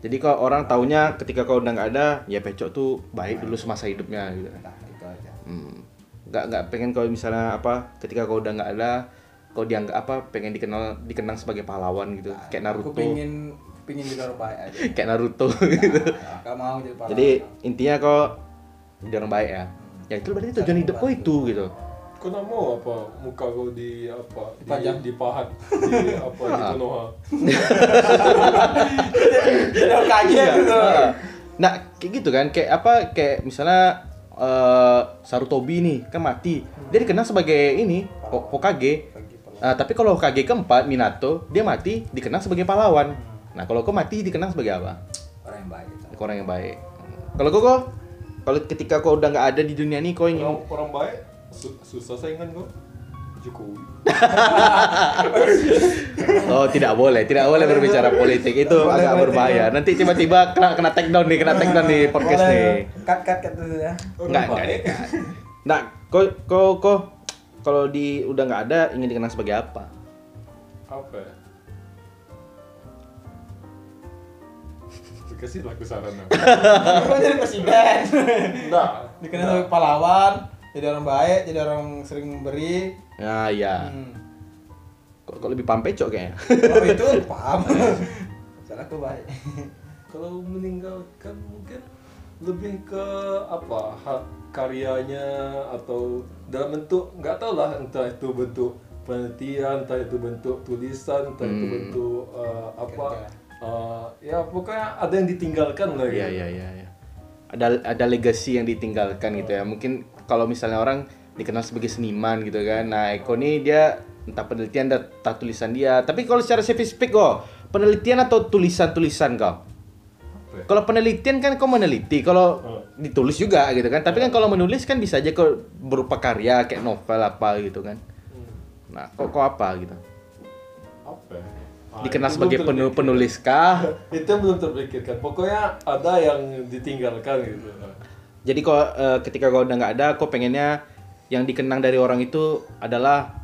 Speaker 1: Jadi kalau orang taunya ketika kau udah nggak ada ya pecok tuh baik dulu semasa hidupnya gitu
Speaker 2: Nah, itu aja.
Speaker 1: Hmm. nggak nggak pengen kalau misalnya apa ketika kau udah nggak ada kau dianggap apa pengen dikenal dikenang sebagai pahlawan gitu kayak
Speaker 2: Aku
Speaker 1: Naruto
Speaker 2: pengen pengen jadi orang baik aja.
Speaker 1: kayak Naruto gitu
Speaker 2: Nah, mau jadi pahlawan.
Speaker 1: jadi intinya kau jadi orang baik ya ya itu berarti tujuan hidup kau itu gitu
Speaker 3: Kau nak mau apa muka kau di apa di,
Speaker 2: Dipajang.
Speaker 3: dipahat di apa di. Konoha.
Speaker 2: orang kaget gitu.
Speaker 1: nah kayak gitu kan kayak apa kayak misalnya eh Sarutobi nih kan mati dia dikenal sebagai ini Ho- Hokage. Ah, tapi kalau Hokage keempat Minato dia mati dikenal sebagai pahlawan nah kalau kau mati dikenal sebagai apa
Speaker 2: Orang yang baik.
Speaker 1: Kau orang yang baik kalau kau kau kalau ketika kau udah nggak ada di dunia ini kau ingin
Speaker 3: Orang, orang baik su- susah saingan kau. Jokowi.
Speaker 1: Oh tidak boleh, tidak boleh berbicara politik itu
Speaker 2: Boleh
Speaker 1: agak berbahaya. Nanti tiba-tiba kena kena take down nih, kena take down nih podcast
Speaker 2: Boleh.
Speaker 1: nih.
Speaker 2: Cut cut cut dulu ya.
Speaker 3: Orang
Speaker 1: Enggak, enggak deh. Nah, kau kau kau kalau di udah nggak ada ingin dikenang sebagai apa?
Speaker 3: Apa? Kasih lah aku saran
Speaker 2: mau jadi presiden.
Speaker 3: Enggak.
Speaker 2: Dikenal sebagai pahlawan, jadi orang baik, jadi orang sering memberi.
Speaker 1: Nah, iya.
Speaker 2: Hmm.
Speaker 1: Kok, kok lebih paham pecok kayaknya.
Speaker 2: Oh itu paham. Soalnya aku baik.
Speaker 3: Kalau meninggalkan mungkin lebih ke apa hak karyanya atau dalam bentuk nggak tahu lah entah itu bentuk penelitian entah itu bentuk tulisan entah itu
Speaker 1: Hmm.
Speaker 3: bentuk uh, apa uh, ya pokoknya ada yang ditinggalkan lah
Speaker 1: Iya,
Speaker 3: gitu.
Speaker 1: iya, iya, iya. Ada ada legacy yang ditinggalkan gitu ya. Mungkin kalau misalnya orang dikenal sebagai seniman gitu kan. Nah, Eko nih dia entah penelitian entah tulisan dia. Tapi kalau secara spesifik kok, penelitian atau tulisan-tulisan kau?
Speaker 3: Ya?
Speaker 1: Kalau penelitian kan kau meneliti, kalau
Speaker 3: Oh.
Speaker 1: ditulis juga gitu kan. Tapi kan kalau menulis kan bisa aja kau berupa karya kayak novel apa gitu kan.
Speaker 3: Hmm,
Speaker 1: Nah, kok kok apa gitu?
Speaker 3: apa ya? Ah,
Speaker 1: Dikenal
Speaker 3: itu
Speaker 1: sebagai
Speaker 3: belum
Speaker 1: penu-
Speaker 3: terpikir.
Speaker 1: penulis kah?
Speaker 3: itu belum terpikirkan pokoknya ada yang ditinggalkan gitu
Speaker 1: Jadi kok eh, ketika kau udah nggak ada, kau pengennya yang dikenang dari orang itu adalah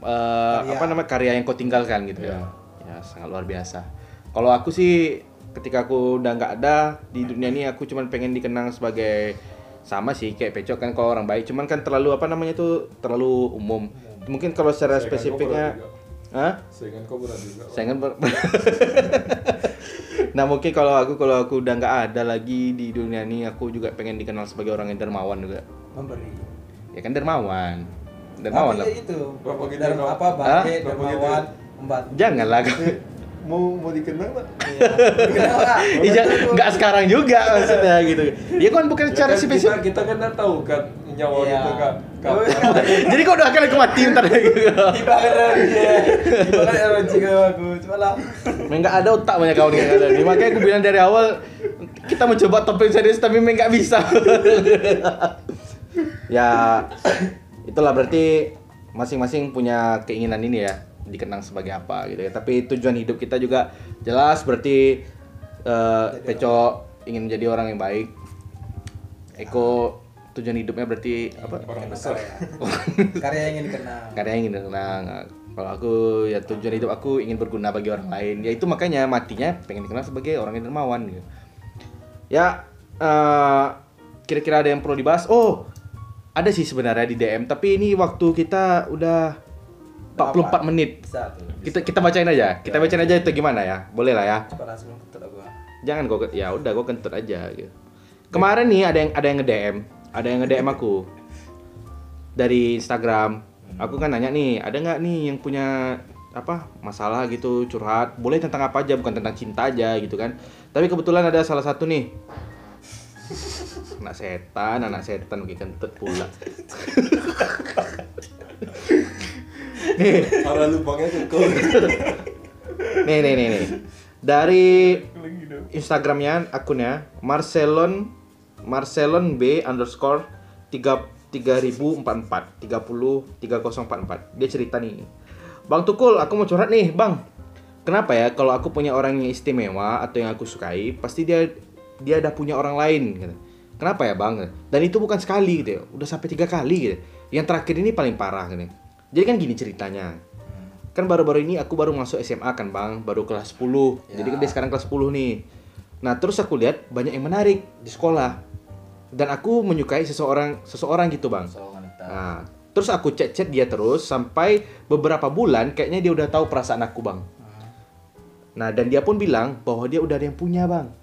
Speaker 2: Karya.
Speaker 1: apa namanya karya yang kau tinggalkan gitu ya. Ya sangat luar biasa. Kalau aku sih ketika aku udah nggak ada di dunia ini, aku cuman pengen dikenang sebagai sama sih kayak pecok kan kalau orang baik, cuman kan terlalu apa namanya itu terlalu umum. Mungkin kalau secara
Speaker 3: Saingan kau
Speaker 1: spesifiknya. Hah?
Speaker 3: Saingan kau berat juga
Speaker 1: Saingan ber- nah mungkin kalau aku kalau aku udah nggak ada lagi di dunia ini aku juga pengen dikenal sebagai orang yang dermawan juga
Speaker 2: Memberi.
Speaker 1: ya kan dermawan dermawan lah
Speaker 2: Tapi itu.
Speaker 3: Berapa gitu
Speaker 2: Dari
Speaker 3: kau?
Speaker 2: apa?
Speaker 3: Berapa
Speaker 2: dermawan, membantu.
Speaker 1: janganlah
Speaker 3: mau mau dikenal nggak?
Speaker 2: Iya. Nggak?
Speaker 1: Iya, nggak sekarang juga maksudnya gitu ya kan bukan
Speaker 3: Ya
Speaker 1: cara
Speaker 3: kan
Speaker 1: spesifik
Speaker 3: kita, kita kan tahu kan nyawa
Speaker 2: Iya.
Speaker 3: kita kan
Speaker 2: Oh,
Speaker 3: kapan.
Speaker 1: jadi kau doakan aku mati ntar gitu
Speaker 2: Tiba kan dia. Tiba kan ROG ke aku. Coba lah.
Speaker 1: Memang nggak ada otak banyak kawan yang ada nih makanya aku bilang dari awal kita mencoba topik serius tapi memang nggak bisa ya itulah berarti masing-masing punya keinginan ini ya dikenang sebagai apa gitu ya tapi tujuan hidup kita juga jelas berarti eh Peco ingin menjadi orang yang baik Eko tujuan hidupnya berarti apa
Speaker 3: Orang besar.
Speaker 2: Karya yang ingin dikenal.
Speaker 1: karya yang ingin dikenang Kalau aku ya tujuan hidup aku ingin berguna bagi orang lain. Ya itu makanya matinya pengen dikenal sebagai orang yang dermawan gitu. Ya eh, kira-kira ada yang perlu dibahas? Oh, ada sih sebenarnya di DM, tapi ini waktu kita udah 44 menit.
Speaker 2: Bisa tuh.
Speaker 1: Kita kita bacain aja. Kita bacain aja itu gimana ya? Boleh lah ya. Jangan kok ya udah gue kentut aja gitu. Kemarin nih ada yang ada yang nge-DM, ada yang nge-DM aku. Dari Instagram. Aku kan nanya nih, ada nggak nih yang punya apa masalah gitu curhat? Boleh tentang apa aja bukan tentang cinta aja gitu kan. Tapi kebetulan ada salah satu nih. Anak setan anak setan oke kentut pula. Nih.
Speaker 3: Arah lubangnya kekol.
Speaker 1: nih nih nih nih. Dari Instagramnya akunnya Marcelon Marcelon B underscore tiga tiga ribu empat empat tiga puluh tiga kosong empat empat. Dia cerita nih Bang Tukul aku mau curhat nih Bang. Kenapa ya kalau aku punya orang yang istimewa atau yang aku sukai pasti dia dia ada punya orang lain gitu. kenapa ya Bang? Dan itu bukan sekali gitu ya. Udah sampai tiga kali gitu. Yang terakhir ini paling parah gitu. Jadi kan gini ceritanya. Kan baru-baru ini aku baru masuk SMA kan bang. Baru kelas 10 jadi kan dia sekarang kelas 10 nih. Nah terus aku lihat banyak yang menarik di sekolah dan aku menyukai seseorang seseorang gitu bang nah terus aku chat-chat dia terus sampai beberapa bulan kayaknya dia udah tahu perasaan aku bang nah dan dia pun bilang bahwa dia udah ada yang punya bang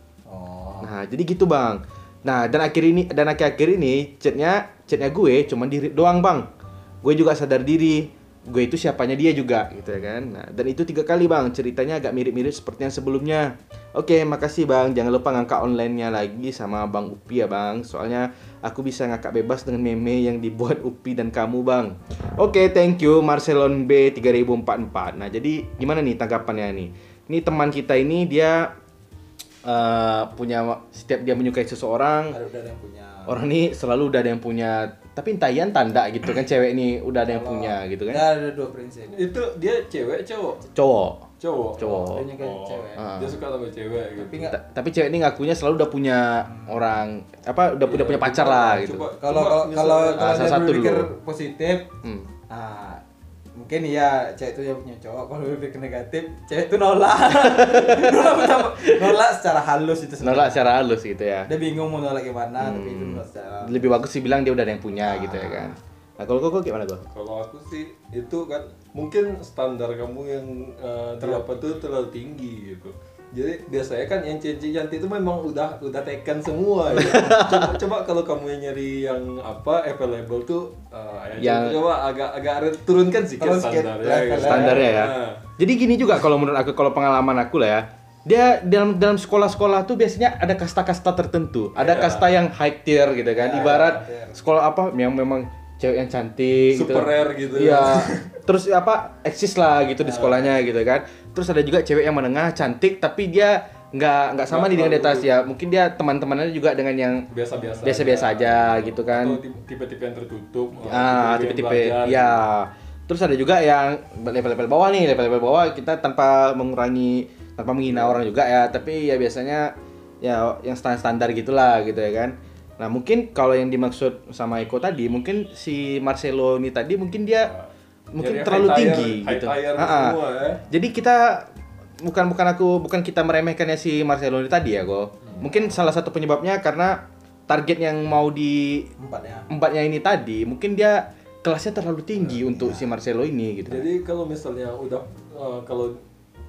Speaker 2: Oh.
Speaker 1: Nah, jadi gitu bang. Nah, dan akhir ini dan akhir-akhir ini chatnya chatnya gue cuma diri doang bang. Gue juga sadar diri gue itu siapanya dia juga gitu ya kan. Nah, dan itu tiga kali bang. Ceritanya agak mirip-mirip seperti yang sebelumnya. Oke, makasih bang. Jangan lupa ngangkat online-nya lagi sama bang Upi ya bang. Soalnya aku bisa ngangkat bebas dengan meme yang dibuat Upi dan kamu bang. Oke, thank you Marcelon B 3044. Nah, jadi gimana nih tanggapannya nih? Ini teman kita ini dia eh, punya setiap dia menyukai seseorang
Speaker 2: ada yang punya.
Speaker 1: orang ini selalu udah ada yang punya tapi entah iyan tanda gitu kan cewek ini udah ada yang punya gitu kan
Speaker 2: Ada ada dua prinsip.
Speaker 3: Itu dia cewek cowok?
Speaker 1: cowok
Speaker 3: Cowok.
Speaker 1: Cowok.
Speaker 2: Dia nyukai cewek.
Speaker 1: Ah.
Speaker 3: Dia suka sama cewek gitu.
Speaker 2: Tapi nggak
Speaker 1: Ta- tapi cewek ini ngakunya selalu udah punya orang apa udah udah
Speaker 3: Iya,
Speaker 1: punya pacar lah gitu
Speaker 3: coba-
Speaker 2: kalau kalau
Speaker 1: Ah,
Speaker 2: kalau
Speaker 1: satu
Speaker 2: berpikir
Speaker 1: dulu.
Speaker 2: positif,
Speaker 1: Hmm.
Speaker 2: ah mungkin iya cewek itu yang punya cowok. Kalau berpikir negatif, cewek itu nolak. nolak, secara halus itu. sebenarnya.
Speaker 1: nolak secara halus gitu ya
Speaker 2: Dia bingung mau nolak gimana, tapi itu
Speaker 1: Hmm.
Speaker 2: nolak secara.
Speaker 1: lebih bagus sih bilang dia udah ada yang punya gitu ya kan nah kalau kok gimana kok
Speaker 3: Kalau aku sih itu kan mungkin standar kamu yang uh, tuh terlalu tinggi gitu. Jadi biasanya kan yang cincin cantik itu memang udah udah taken semua ya. coba, coba kalau kamu yang nyari yang apa available tuh uh, ya
Speaker 1: Yang-
Speaker 3: coba agak agak turunkan
Speaker 2: Turun sedikit
Speaker 3: standarnya.
Speaker 2: level
Speaker 3: gitu.
Speaker 1: standarnya ya
Speaker 3: Nah.
Speaker 1: jadi gini juga kalau menurut aku kalau pengalaman aku lah ya dia dalam dalam sekolah-sekolah tuh biasanya ada kasta-kasta tertentu ada
Speaker 3: Iya.
Speaker 1: kasta yang high tier gitu kan
Speaker 2: Iya,
Speaker 1: ibarat
Speaker 2: tier.
Speaker 1: sekolah apa yang memang cewek yang cantik
Speaker 3: Super rare gitu.
Speaker 1: iya. Terus apa eksis lah gitu di sekolahnya gitu kan. Terus ada juga cewek yang menengah cantik tapi dia nggak nggak sama nih dengan di atas ya. Mungkin dia teman-temannya juga dengan yang
Speaker 3: biasa-biasa
Speaker 1: biasa-biasa aja. gitu kan.
Speaker 3: Tipe-tipe yang tertutup
Speaker 1: ah
Speaker 3: tipe-tipe
Speaker 1: ya terus ada juga yang level-level bawah nih level-level bawah kita tanpa mengurangi tanpa menghina orang juga ya. Tapi ya biasanya ya yang standar-standar gitulah gitu ya kan nah mungkin kalau yang dimaksud sama Eko tadi mungkin si Marcelo ini tadi mungkin dia mungkin
Speaker 3: Jadi
Speaker 1: terlalu
Speaker 3: high tier-
Speaker 1: tinggi
Speaker 3: high
Speaker 1: gitu ah.
Speaker 3: semua ya.
Speaker 1: jadi kita bukan bukan aku bukan kita meremehkannya si Marcelo ini tadi ya kok mungkin salah satu penyebabnya karena target yang mau di
Speaker 2: Empat ya.
Speaker 1: empatnya ini tadi mungkin dia kelasnya terlalu tinggi untuk si Marcelo ini gitu.
Speaker 3: Jadi kalau misalnya udah eh, kalau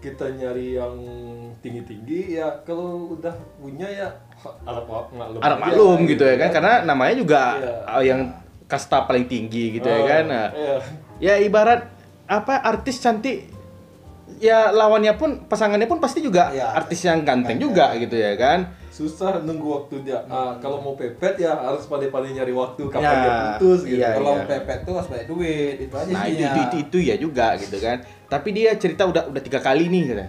Speaker 3: kita nyari yang tinggi-tinggi ya kalau udah punya ya Arab maklum.
Speaker 1: Arab
Speaker 3: aja,
Speaker 1: maklum gitu ya kan karena namanya juga
Speaker 3: Iya.
Speaker 1: uh, yang kasta paling tinggi gitu ya
Speaker 3: Oh,
Speaker 1: kan. Nah,
Speaker 3: iya.
Speaker 1: ya ibarat apa artis cantik ya lawannya pun pasangannya pun pasti juga
Speaker 2: Iya.
Speaker 1: artis yang ganteng juga gitu ya kan.
Speaker 3: Susah nunggu waktu dia. Ah, kalau mau pepet ya harus pandai-pandai nyari waktu kapan
Speaker 1: Ya,
Speaker 3: dia putus gitu.
Speaker 1: iya.
Speaker 2: Kalau pepet tuh harus banyak duit, itu aja
Speaker 1: Nah, itu, itu, itu itu ya juga gitu kan. Tapi dia cerita udah udah tiga kali nih gitu.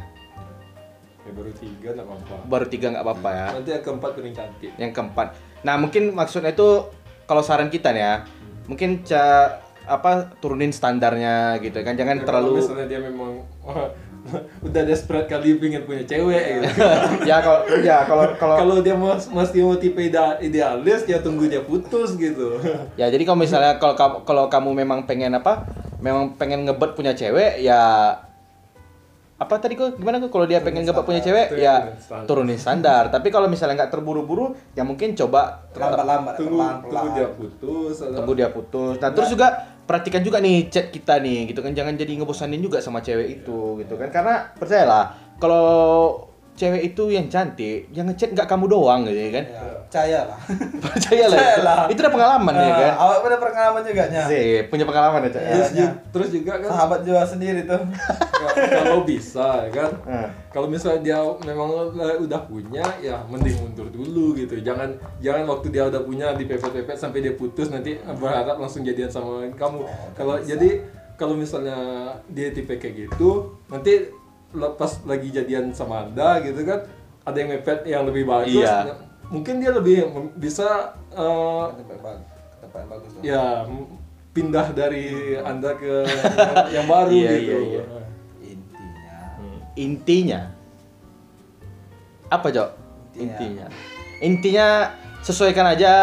Speaker 3: Ya, baru tiga nggak apa-apa.
Speaker 1: Baru tiga nggak apa-apa ya.
Speaker 3: Nanti yang keempat paling cantik.
Speaker 1: yang keempat. Nah mungkin maksudnya itu kalau saran kita nih ya, mungkin ca apa turunin standarnya gitu kan, jangan
Speaker 3: Ya,
Speaker 1: terlalu
Speaker 3: Kalau misalnya dia memang udah desperate kali pengen punya cewek gitu.
Speaker 1: ya kalau ya kalau kalau
Speaker 3: Kalau dia mas, masih mau tipe idealis ya tunggu dia putus gitu.
Speaker 1: ya jadi kalau misalnya kalau kalau kamu memang pengen apa memang pengen ngebet punya cewek ya apa tadi kok gimana kok kalau dia pengen ngebet punya cewek ya
Speaker 3: standar.
Speaker 1: turunin standar. Tapi kalau misalnya nggak terburu-buru ya mungkin coba
Speaker 2: Lambat-lambat,
Speaker 3: tunggu dia putus atau
Speaker 1: tunggu dia putus. Nah. terus juga perhatikan juga nih chat kita nih gitu kan. Jangan jadi ngebosanin juga sama cewek itu gitu kan. Karena percayalah kalau cewek itu yang cantik yang ngechat nggak kamu doang gitu ya kan
Speaker 2: Ya, percaya lah.
Speaker 1: percayalah itu,
Speaker 2: Percayalah.
Speaker 1: itu udah pengalaman ya kan
Speaker 2: Awak punya pengalaman juga nya.
Speaker 1: sih punya pengalaman ya Cak?
Speaker 2: Iya.
Speaker 3: terus, terus juga kan
Speaker 2: Sahabat juga sendiri tuh.
Speaker 3: kalau bisa ya kan
Speaker 1: Hmm.
Speaker 3: kalau misalnya dia memang udah punya ya mending mundur dulu gitu jangan jangan waktu dia udah punya di pepet-pepet sampai dia putus nanti berharap langsung jadian sama kamu kalau jadi kalau misalnya dia tipe kayak gitu nanti lepas lagi jadian sama anda gitu kan ada yang mepet yang lebih bagus.
Speaker 1: Iya.
Speaker 3: nah, mungkin dia lebih bisa eh,
Speaker 2: Tempat bagus. Yang
Speaker 3: ya pindah dari anda ke yang, yang baru
Speaker 1: Iya,
Speaker 3: gitu.
Speaker 1: iya, iya.
Speaker 2: Intinya.
Speaker 1: Intinya. Apa cok?
Speaker 2: Intinya.
Speaker 1: intinya. Intinya sesuaikan aja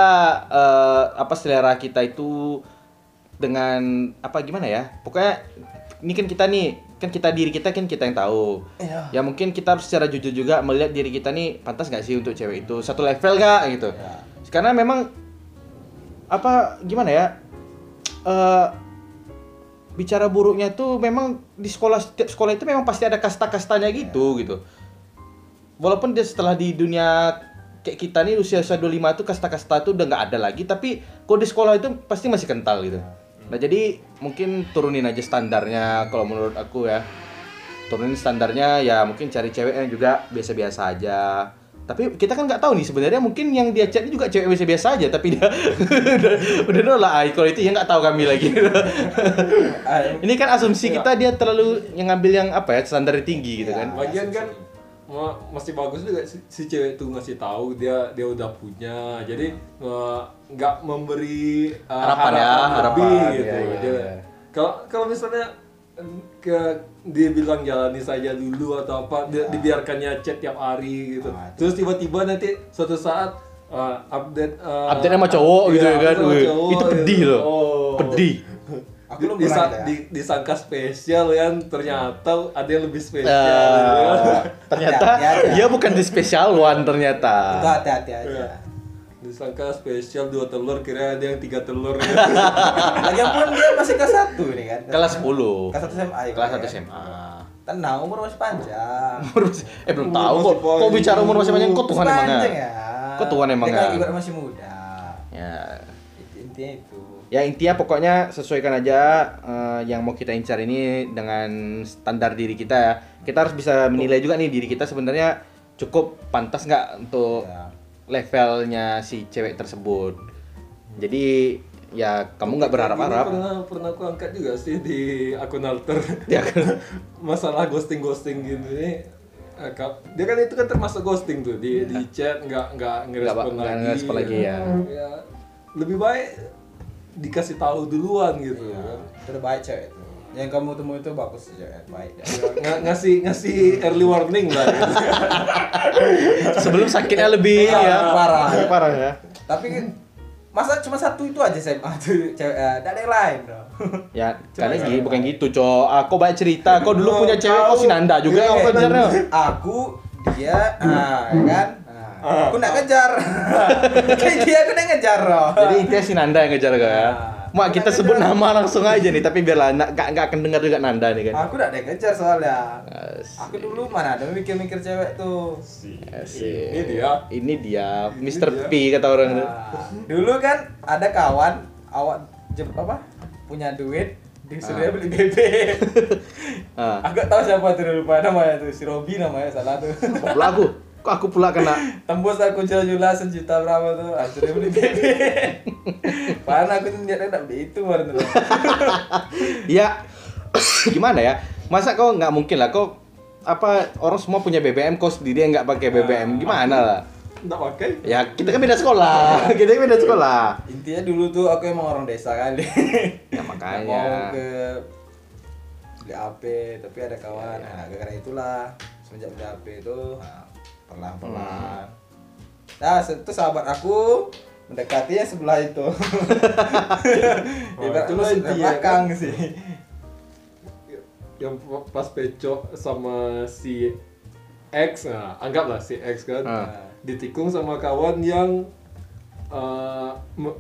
Speaker 1: eh, apa selera kita itu dengan apa gimana ya? Pokoknya ini kan kita nih kan kita diri kita kan kita yang tahu.
Speaker 2: Iya.
Speaker 1: ya mungkin kita harus secara jujur juga melihat diri kita nih pantas nggak sih untuk cewek itu? Satu level nggak? Gitu.
Speaker 2: Ya.
Speaker 1: karena memang apa gimana ya eh bicara buruknya tuh memang di sekolah setiap sekolah itu memang pasti ada kasta-kastanya gitu gitu. Walaupun dia setelah di dunia kayak kita nih usia usia 25 tuh kasta-kasta tuh udah nggak ada lagi tapi di sekolah itu pasti masih kental gitu nah jadi mungkin turunin aja standarnya kalau menurut aku ya. Turunin standarnya ya mungkin cari cewek yang juga biasa-biasa aja. Tapi kita kan nggak tahu nih sebenarnya mungkin yang dia chat juga cewek biasa-biasa aja tapi dia udah udah nolak. Ah, kalau itu ya nggak tahu kami lagi. Ini kan asumsi kita dia terlalu yang ngambil yang apa ya standar tinggi gitu kan.
Speaker 3: Lagian kan ma- masih bagus juga si, si cewek itu ngasih tahu dia dia udah punya. Jadi eh, nggak memberi eh,
Speaker 1: Harapan ya, harapan.
Speaker 3: lebih gitu.
Speaker 1: Iya, iya, iya.
Speaker 3: Kalau kalau misalnya ke dia bilang jalani saja dulu atau apa, dia, dibiarkannya chat tiap hari gitu.
Speaker 2: Ah.
Speaker 3: Terus tiba-tiba nanti suatu saat eh, update eh,
Speaker 1: update sama cowok gitu
Speaker 3: iya,
Speaker 1: ya kan
Speaker 3: cowok
Speaker 1: itu pedih
Speaker 3: gitu.
Speaker 1: loh
Speaker 3: Oh.
Speaker 1: pedih
Speaker 2: Aku
Speaker 3: Di-
Speaker 2: belum
Speaker 3: disa-
Speaker 2: pernah gitu ya.
Speaker 3: di- disangka spesial kan ternyata ada yang lebih spesial gitu kan.
Speaker 1: ternyata
Speaker 2: aja.
Speaker 1: dia bukan di special one ternyata
Speaker 2: Itu hati-hati aja.
Speaker 3: Iya. disangka spesial dua telur kira ada yang tiga telur gitu.
Speaker 2: Lagian pun dia masih kelas satu nih kan.
Speaker 1: kelas 10
Speaker 2: Kelas 1 SMA ya.
Speaker 1: kelas
Speaker 2: kan?
Speaker 1: 1 SMA
Speaker 2: Tenang, umur masih panjang.
Speaker 1: umur masih- eh belum
Speaker 3: Umur
Speaker 1: tahu kok kok bicara umur masih panjang kok Tuhan emangnya
Speaker 2: panjang ya.
Speaker 1: Kok Tuhan emang
Speaker 2: Dia
Speaker 1: ya?
Speaker 2: kan ibarat masih muda.
Speaker 1: ya
Speaker 2: Intinya itu.
Speaker 1: Ya intinya pokoknya sesuaikan aja eh, yang mau kita incar ini dengan standar diri kita ya. Kita harus bisa menilai juga nih diri kita sebenarnya cukup pantas nggak untuk
Speaker 2: Ya.
Speaker 1: levelnya si cewek tersebut. Jadi ya kamu nggak berharap-harap.
Speaker 3: pernah pernah aku angkat juga sih di akun alter.
Speaker 1: Ya kan?
Speaker 3: masalah ghosting ghosting gitu nih Eh, kap- dia kan itu kan termasuk ghosting tuh di di chat nggak nggak ngerespon lagi
Speaker 1: ngerespon lagi, ya.
Speaker 3: Ya, lebih baik dikasih tahu duluan gitu
Speaker 2: Iya.
Speaker 3: kan
Speaker 2: Itu udah baik cewek itu. Yang kamu temui itu bagus sih cewek, baik.
Speaker 3: Ng- ngasih ngasih early warning lah gitu.
Speaker 1: sebelum sakitnya lebih
Speaker 2: Iya,
Speaker 1: ya
Speaker 2: parah.
Speaker 1: lebih parah ya
Speaker 2: Tapi kan masa cuma satu itu aja SMA tuh cewek, eh, tidak ada yang lain dong.
Speaker 1: ya karena gitu bukan gitu cok aku banyak cerita kau dulu punya cewek kau si Nanda juga kau kejarnya
Speaker 2: Aku dia ah ya kan Nah, aku nak ngejar. Kayak dia aku nak ngejar loh
Speaker 1: jadi intinya si Nanda yang ngejar kau ya?
Speaker 2: Ah.
Speaker 1: mak kita sebut nama langsung aja nih tapi biarlah nggak nggak nggak akan dengar juga Nanda nih kan?
Speaker 2: Aku nak ada yang ngejar soalnya.
Speaker 1: Asik.
Speaker 2: aku dulu mana ada mikir-mikir cewek tuh
Speaker 1: Asik.
Speaker 3: Ini dia.
Speaker 1: ini dia. Mr. P kata orang
Speaker 2: Nah, dulu kan ada kawan awak jem, apa? Punya duit disuruh dia beli BB
Speaker 1: ah.
Speaker 2: aku tahu siapa tuh lupa namanya tuh si Robi namanya salah tuh
Speaker 1: aku kok aku pula kena?
Speaker 2: Tembus aku jual-jual sejuta berapa tuh? Akhirnya beli BB Padahal aku tuh niatnya tak beli itu baru tuh
Speaker 1: ya gimana ya? Masa kau nggak mungkin lah kau apa orang semua punya BBM kau sendiri yang nggak pakai BBM gimana lah?
Speaker 3: Nggak pakai?
Speaker 1: Ya kita kan beda sekolah. Kita kan beda sekolah.
Speaker 2: Intinya dulu tuh aku emang orang desa kali
Speaker 1: ya
Speaker 2: Nggak
Speaker 1: makanya.
Speaker 2: mau ke beli HP tapi ada kawan. Nah gara-gara itulah semenjak beli HP itu nah, pelan-pelan. Nah itu sahabat aku mendekati yang sebelah itu.
Speaker 3: Oh,
Speaker 2: itu
Speaker 3: intinya,
Speaker 2: belakang sih.
Speaker 3: Yang pas pecok sama si X nah anggaplah si X kan
Speaker 1: Ah.
Speaker 3: ditikung sama kawan yang me-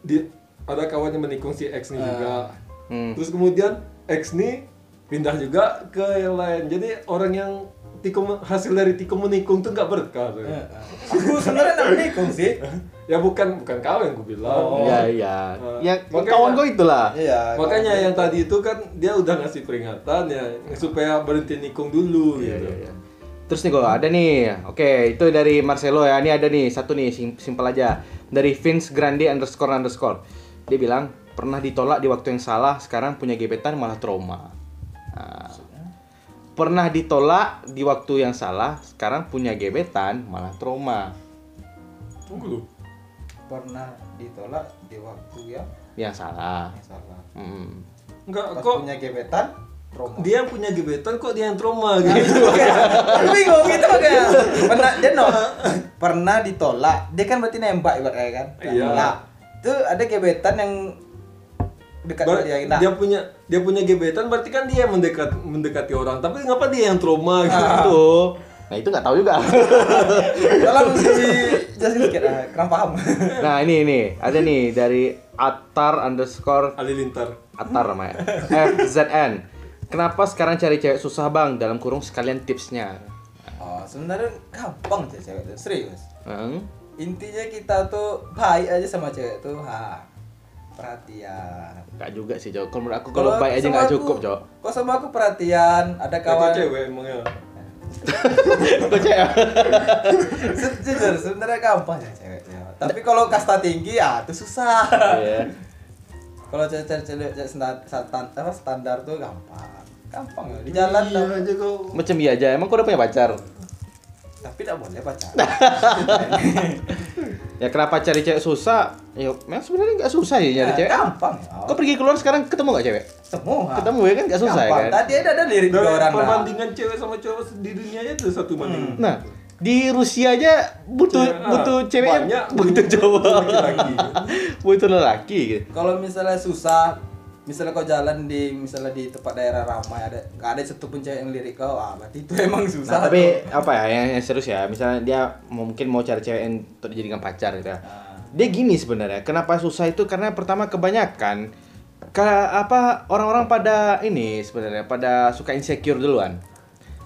Speaker 3: di ada kawan yang menikung si X nih juga.
Speaker 1: Hmm.
Speaker 3: terus kemudian X nih pindah juga ke yang lain. Jadi orang yang tikung hasil dari tikung menikung tuh nggak berkah tuh.
Speaker 2: Eh, Aku sebenarnya nak menikung sih.
Speaker 3: ya bukan bukan kau yang gue bilang
Speaker 2: Oh.
Speaker 1: Iya iya.
Speaker 3: Ah.
Speaker 1: Ya
Speaker 3: Makanya-
Speaker 1: kawan gue itulah.
Speaker 2: Iya.
Speaker 3: Makanya yang tadi itu kan dia udah ngasih peringatan ya supaya berhenti nikung dulu
Speaker 1: Iya,
Speaker 3: gitu.
Speaker 1: iya, iya. Terus nih gue ada nih, oke itu dari Marcelo ya, ini ada nih satu nih sim- simpel aja dari Vince Grande underscore underscore. Dia bilang pernah ditolak di waktu yang salah, sekarang punya gebetan malah trauma. Nah, pernah ditolak di waktu yang salah, sekarang punya gebetan malah trauma.
Speaker 3: Tunggu lu.
Speaker 2: pernah ditolak di waktu yang
Speaker 1: Yang salah.
Speaker 2: salah.
Speaker 1: Hmm.
Speaker 3: Enggak
Speaker 2: Pas
Speaker 3: kok
Speaker 2: punya gebetan, trauma.
Speaker 3: dia yang punya gebetan kok dia yang trauma gitu.
Speaker 2: Aku bingung gitu kayak pernah dia no pernah ditolak dia kan berarti nembak ibaratnya kan
Speaker 3: Iya.
Speaker 2: nah itu ada gebetan yang dekat
Speaker 3: Ber-
Speaker 2: dia nah
Speaker 3: dia punya dia punya gebetan berarti kan dia mendekat mendekati orang tapi ngapa dia yang trauma gitu.
Speaker 1: Itu. Nah itu nggak tahu juga.
Speaker 2: tolong dijelasin sedikit ah, kurang paham
Speaker 1: nah ini ini ada nih dari Atar underscore
Speaker 3: Halilintar.
Speaker 1: Atar namanya. FZN. Kenapa sekarang cari cewek susah bang? Dalam kurung sekalian tipsnya.
Speaker 2: oh sebenarnya gampang sih cewek itu serius
Speaker 1: Hmm?
Speaker 2: intinya kita tuh baik aja sama cewek tuh ha perhatian
Speaker 1: Gak juga sih cok. Kalau menurut aku kalau baik aja nggak cukup cok.
Speaker 2: kok sama aku perhatian ada
Speaker 3: Kawan
Speaker 2: kawan
Speaker 3: cewek emangnya.
Speaker 1: Kok cewek?
Speaker 2: Jujur sebenarnya gampang ya cewek cewek tapi kalau kasta tinggi ya itu susah
Speaker 1: Iya.
Speaker 2: kalau cewek cewek standar, standar tuh gampang gampang ya di jalan
Speaker 3: Iya aja kau.
Speaker 1: Macam iya aja. Emang kau udah punya pacar?
Speaker 2: Tapi tidak boleh pacaran
Speaker 1: Ya kenapa cari cewek susah? Ya memang sebenarnya nggak susah ya nyari
Speaker 2: Ya,
Speaker 1: cewek.
Speaker 2: gampang ya
Speaker 1: Kau pergi keluar sekarang ketemu nggak cewek?
Speaker 2: semua
Speaker 1: Ketemu ya kan nggak susah ya
Speaker 2: gampang.
Speaker 1: kan?
Speaker 2: tadi ada ada lirik
Speaker 3: Dari
Speaker 2: dua orang dah.
Speaker 3: perbandingan cewek sama cowok di dunia itu satu banding.
Speaker 1: Nah di Rusia aja butuh
Speaker 3: Cewek,
Speaker 1: butuh ceweknya
Speaker 3: banyak
Speaker 1: butuh cowok butuh lelaki gitu.
Speaker 2: kalau misalnya susah misalnya kau jalan di misalnya di tempat daerah ramai ada nggak ada satu pun cewek yang lirik kau ah berarti itu emang susah
Speaker 1: Nah, tapi
Speaker 2: tuh.
Speaker 1: apa ya yang, yang serius ya, misalnya dia mungkin mau cari cewek yang untuk dijadikan pacar gitu ya.
Speaker 2: Ah.
Speaker 1: Dia gini sebenarnya, kenapa susah itu karena pertama kebanyakan ke apa orang-orang pada ini sebenarnya pada suka insecure duluan.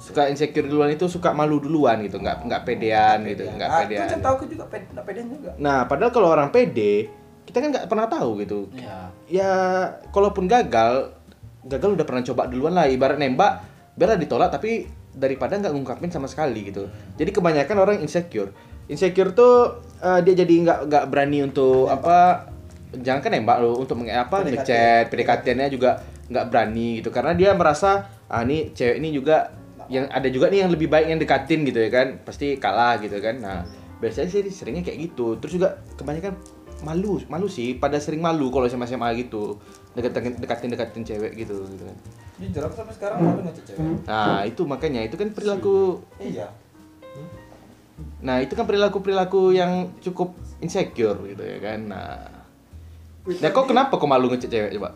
Speaker 1: Suka insecure duluan itu suka malu duluan gitu, nggak nggak pedean gitu, nggak
Speaker 2: ah,
Speaker 1: pedean.
Speaker 2: Aku tahu aku juga pede, pedean juga
Speaker 1: Nah, padahal kalau orang pede, kita kan nggak pernah tahu gitu.
Speaker 2: Iya.
Speaker 1: Ya, kalaupun gagal, gagal udah pernah coba duluan lah. Ibarat nembak, biarlah ditolak, tapi daripada nggak ngungkapin sama sekali gitu. Jadi kebanyakan orang insecure. Insecure tuh eh, dia jadi nggak nggak berani untuk apa? Jangan kan nembak loh, untuk menge apa
Speaker 2: PDKT.
Speaker 1: ngechat, PDKT-nya juga nggak berani gitu. Karena dia merasa ah ini cewek ini juga yang ada juga nih yang lebih baik yang dekatin gitu ya kan, pasti kalah gitu kan. Nah biasanya sih seringnya kayak gitu. Terus juga kebanyakan malu malu sih. Pada sering malu kalau SMA SMA gitu. Dekatin dekatin dekatin cewek gitu gitu kan.
Speaker 2: Jujur aku sampai sekarang malu ngechat cewek?
Speaker 1: Nah itu makanya. Itu kan perilaku
Speaker 2: iya.
Speaker 1: Nah itu kan perilaku perilaku yang cukup insecure gitu ya kan. Nah. Nah kok kenapa kok malu ngecek cewek coba?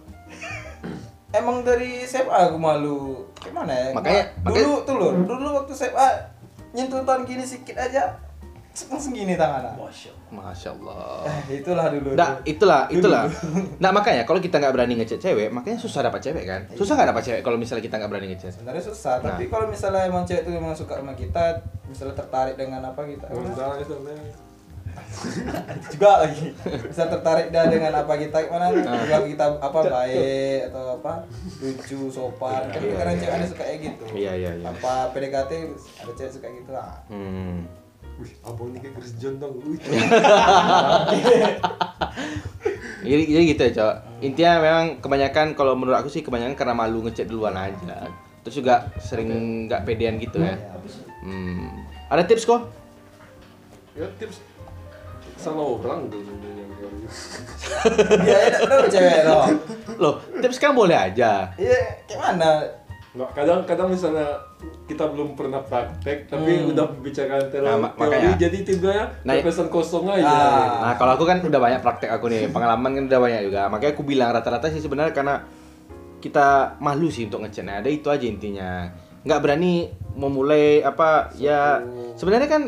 Speaker 2: Emang dari SMA aku malu. Gimana ya?
Speaker 1: Makanya-
Speaker 2: Ma- dulu tuh loh dulu waktu SMA nyentuh tahun gini sedikit aja langsung gini tangannya
Speaker 1: masya Allah
Speaker 2: eh, itulah dulu
Speaker 1: Nah, itulah, itulah. Nah, makanya kalau kita nggak berani ngechat cewek, makanya susah dapat cewek kan? Susah nggak dapat cewek kalau misalnya kita nggak berani ngechat?
Speaker 2: sebenarnya susah
Speaker 1: Nah.
Speaker 2: tapi kalau misalnya emang cewek itu memang suka sama kita misalnya tertarik dengan apa kita
Speaker 3: Bentar, bentar.
Speaker 2: juga lagi bisa tertarik dah dengan apa kita gimana
Speaker 1: Ah.
Speaker 2: bilang kita apa baik atau apa lucu sopan kan
Speaker 1: Iya,
Speaker 2: kadang
Speaker 1: iya,
Speaker 2: cewek ada
Speaker 1: iya.
Speaker 2: suka kayak gitu
Speaker 1: Iya, iya, iya.
Speaker 2: apa PDKT ada cewek suka gitu lah
Speaker 1: Hmm.
Speaker 3: Wih, abang ini kayak Chris John dong. Wih.
Speaker 1: Jadi, jadi gitu ya, Cok. Intinya memang kebanyakan kalau menurut aku sih kebanyakan karena malu ngechat duluan aja. Terus juga sering nggak pedean gitu ya. Hmm. Ada tips kok?
Speaker 3: Ya tips salah orang
Speaker 2: dia ada berapa cewek loh
Speaker 1: Loh, tips kan boleh aja.
Speaker 2: iya gimana
Speaker 3: Nggak, kadang-kadang misalnya kita belum pernah praktek tapi udah membicarakan teori,
Speaker 1: Nah,
Speaker 3: teori
Speaker 1: makanya.
Speaker 3: jadi tiba
Speaker 1: Nah,
Speaker 3: terkesan kosong aja.
Speaker 2: Ah.
Speaker 1: Nah, kalau aku kan udah banyak praktek aku nih, pengalaman kan udah banyak juga. Makanya aku bilang rata-rata sih sebenarnya karena kita malu sih untuk ngechat. Nah, ada itu aja intinya. Nggak berani memulai apa ya sebenarnya kan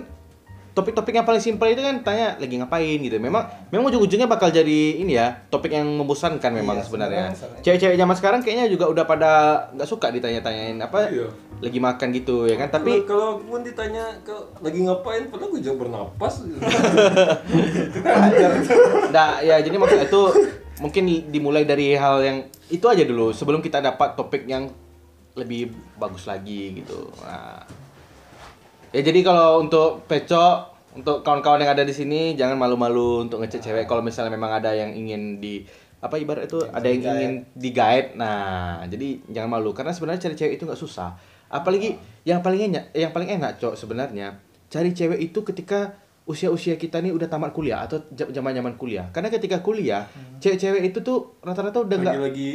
Speaker 1: topik-topik yang paling simpel itu kan tanya lagi ngapain gitu. Memang memang ujung-ujungnya bakal jadi ini ya, topik yang membosankan memang
Speaker 2: Iya,
Speaker 1: sebenarnya. Cewek-cewek zaman sekarang kayaknya juga udah pada nggak suka ditanya-tanyain apa
Speaker 3: Iya.
Speaker 1: lagi makan gitu ya kan. Tapi
Speaker 3: kalau pun ditanya ke lagi ngapain, padahal gue juga bernapas.
Speaker 1: Nah, ya jadi maksudnya itu mungkin dimulai dari hal yang itu aja dulu sebelum kita dapat topik yang lebih bagus lagi gitu. Nah, ya jadi kalau untuk pecok untuk kawan-kawan yang ada di sini jangan malu-malu untuk ngecek cewek kalau misalnya memang ada yang ingin di apa ibarat itu ada yang ingin di guide nah jadi jangan malu karena sebenarnya cari cewek itu nggak susah. Apalagi yang paling enak yang paling enak cok sebenarnya cari cewek itu ketika usia-usia kita nih udah tamat kuliah atau zaman-zaman kuliah. Karena ketika kuliah cewek-cewek itu tuh rata-rata udah nggak
Speaker 3: Lagi-lagi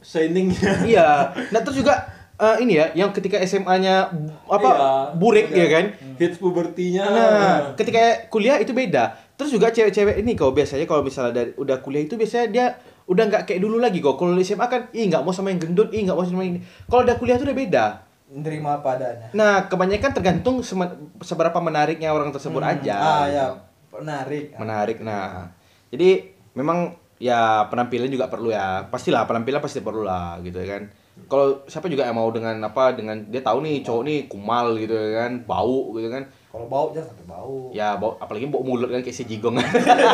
Speaker 3: shiningnya.
Speaker 1: iya. Nah terus juga eh, ini ya yang ketika SMA-nya apa
Speaker 3: Iya,
Speaker 1: burik
Speaker 3: udah
Speaker 1: ya kan
Speaker 3: Hits pubertinya.
Speaker 1: Nah, ketika kuliah itu beda. Terus juga cewek-cewek ini kau biasanya kalau misalnya dari udah kuliah itu biasanya dia udah nggak kayak dulu lagi kok. Kalau di SMA kan, ih nggak mau sama yang gendut, ih nggak mau sama yang ini. Kalau udah kuliah tuh udah beda.
Speaker 2: Nerima apa adanya.
Speaker 1: Nah, kebanyakan tergantung seberapa menariknya orang tersebut aja.
Speaker 2: Ah ya, menarik.
Speaker 1: Menarik. Nah, jadi memang ya penampilan juga perlu ya. Pastilah penampilan pasti perlu lah gitu ya kan. Kalau siapa juga yang mau dengan apa dengan dia tahu nih cowok nih kumal gitu ya kan, bau gitu kan.
Speaker 2: Kalau bau jangan sampai bau.
Speaker 1: Ya, bau, apalagi bau mulut kan kayak si jigong.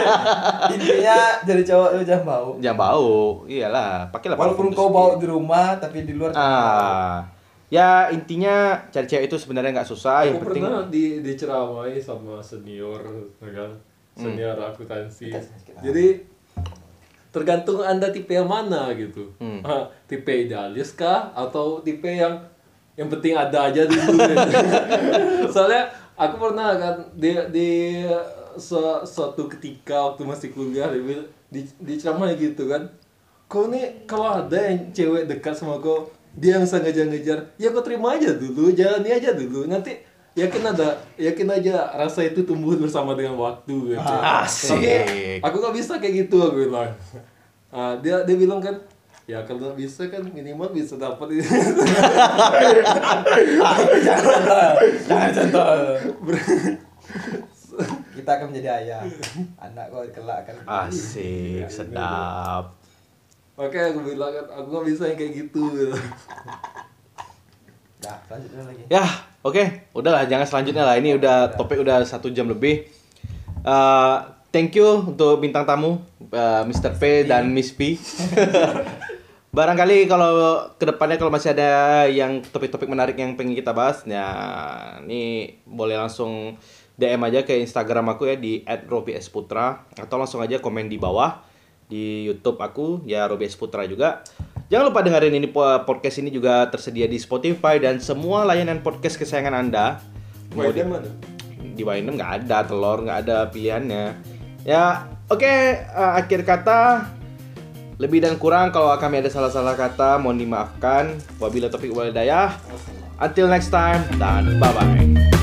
Speaker 2: Intinya jadi cowok lu jangan bau.
Speaker 1: Jangan bau, iyalah, pakailah
Speaker 2: Walaupun kau bau di rumah tapi di luar.
Speaker 1: Ah, ya intinya cari cewek itu sebenarnya nggak susah, yang
Speaker 3: Aku
Speaker 1: penting
Speaker 3: pernah di diceramai sama senior, ya kan? Senior akuntansi. Jadi tergantung anda tipe yang mana gitu.
Speaker 1: Hmm.
Speaker 3: Tipe idealis kah atau tipe yang yang penting ada aja dulu. gitu. Soalnya aku pernah kan di di su- suatu ketika waktu masih kuliah dia bil- di diceramai gitu kan. Kau nih kalau ada yang cewek dekat sama kau dia yang bisa ngejar-ngejar, ya kau terima aja dulu, jalani aja dulu. Nanti yakin ada yakin aja rasa itu tumbuh bersama dengan waktu gitu.
Speaker 1: Asik.
Speaker 3: Tapi aku nggak bisa kayak gitu aku bilang. Ah, dia dia bilang kan ya kalau bisa kan minimal bisa dapat
Speaker 2: Jangan contoh. Kita akan menjadi ayah. Anak kau kelak akan.
Speaker 1: asik, sedap.
Speaker 3: Oke aku bilang kan aku nggak bisa yang kayak gitu.
Speaker 2: Lagi.
Speaker 1: Ya, oke, udahlah, jangan selanjutnya lah. Ini udah topik udah satu jam lebih. Eh, thank you untuk bintang tamu eh, Mr. P dan Miss P. Barangkali kalau ke depannya kalau masih ada yang topik-topik menarik yang pengen kita bahas, ya ini boleh langsung DM aja ke Instagram aku ya di @robiesputra atau langsung aja komen di bawah di YouTube aku ya Robi Putra juga. Jangan lupa dengerin ini po- podcast ini juga tersedia di Spotify dan semua layanan podcast kesayangan Anda. Mau di,
Speaker 3: Widen mana?
Speaker 1: di Winem nggak ada telur, nggak ada pilihannya. Ya, oke, eh, akhir kata lebih dan kurang kalau kami ada salah-salah kata mohon dimaafkan. Wabila topik walidayah. Until next time dan bye bye.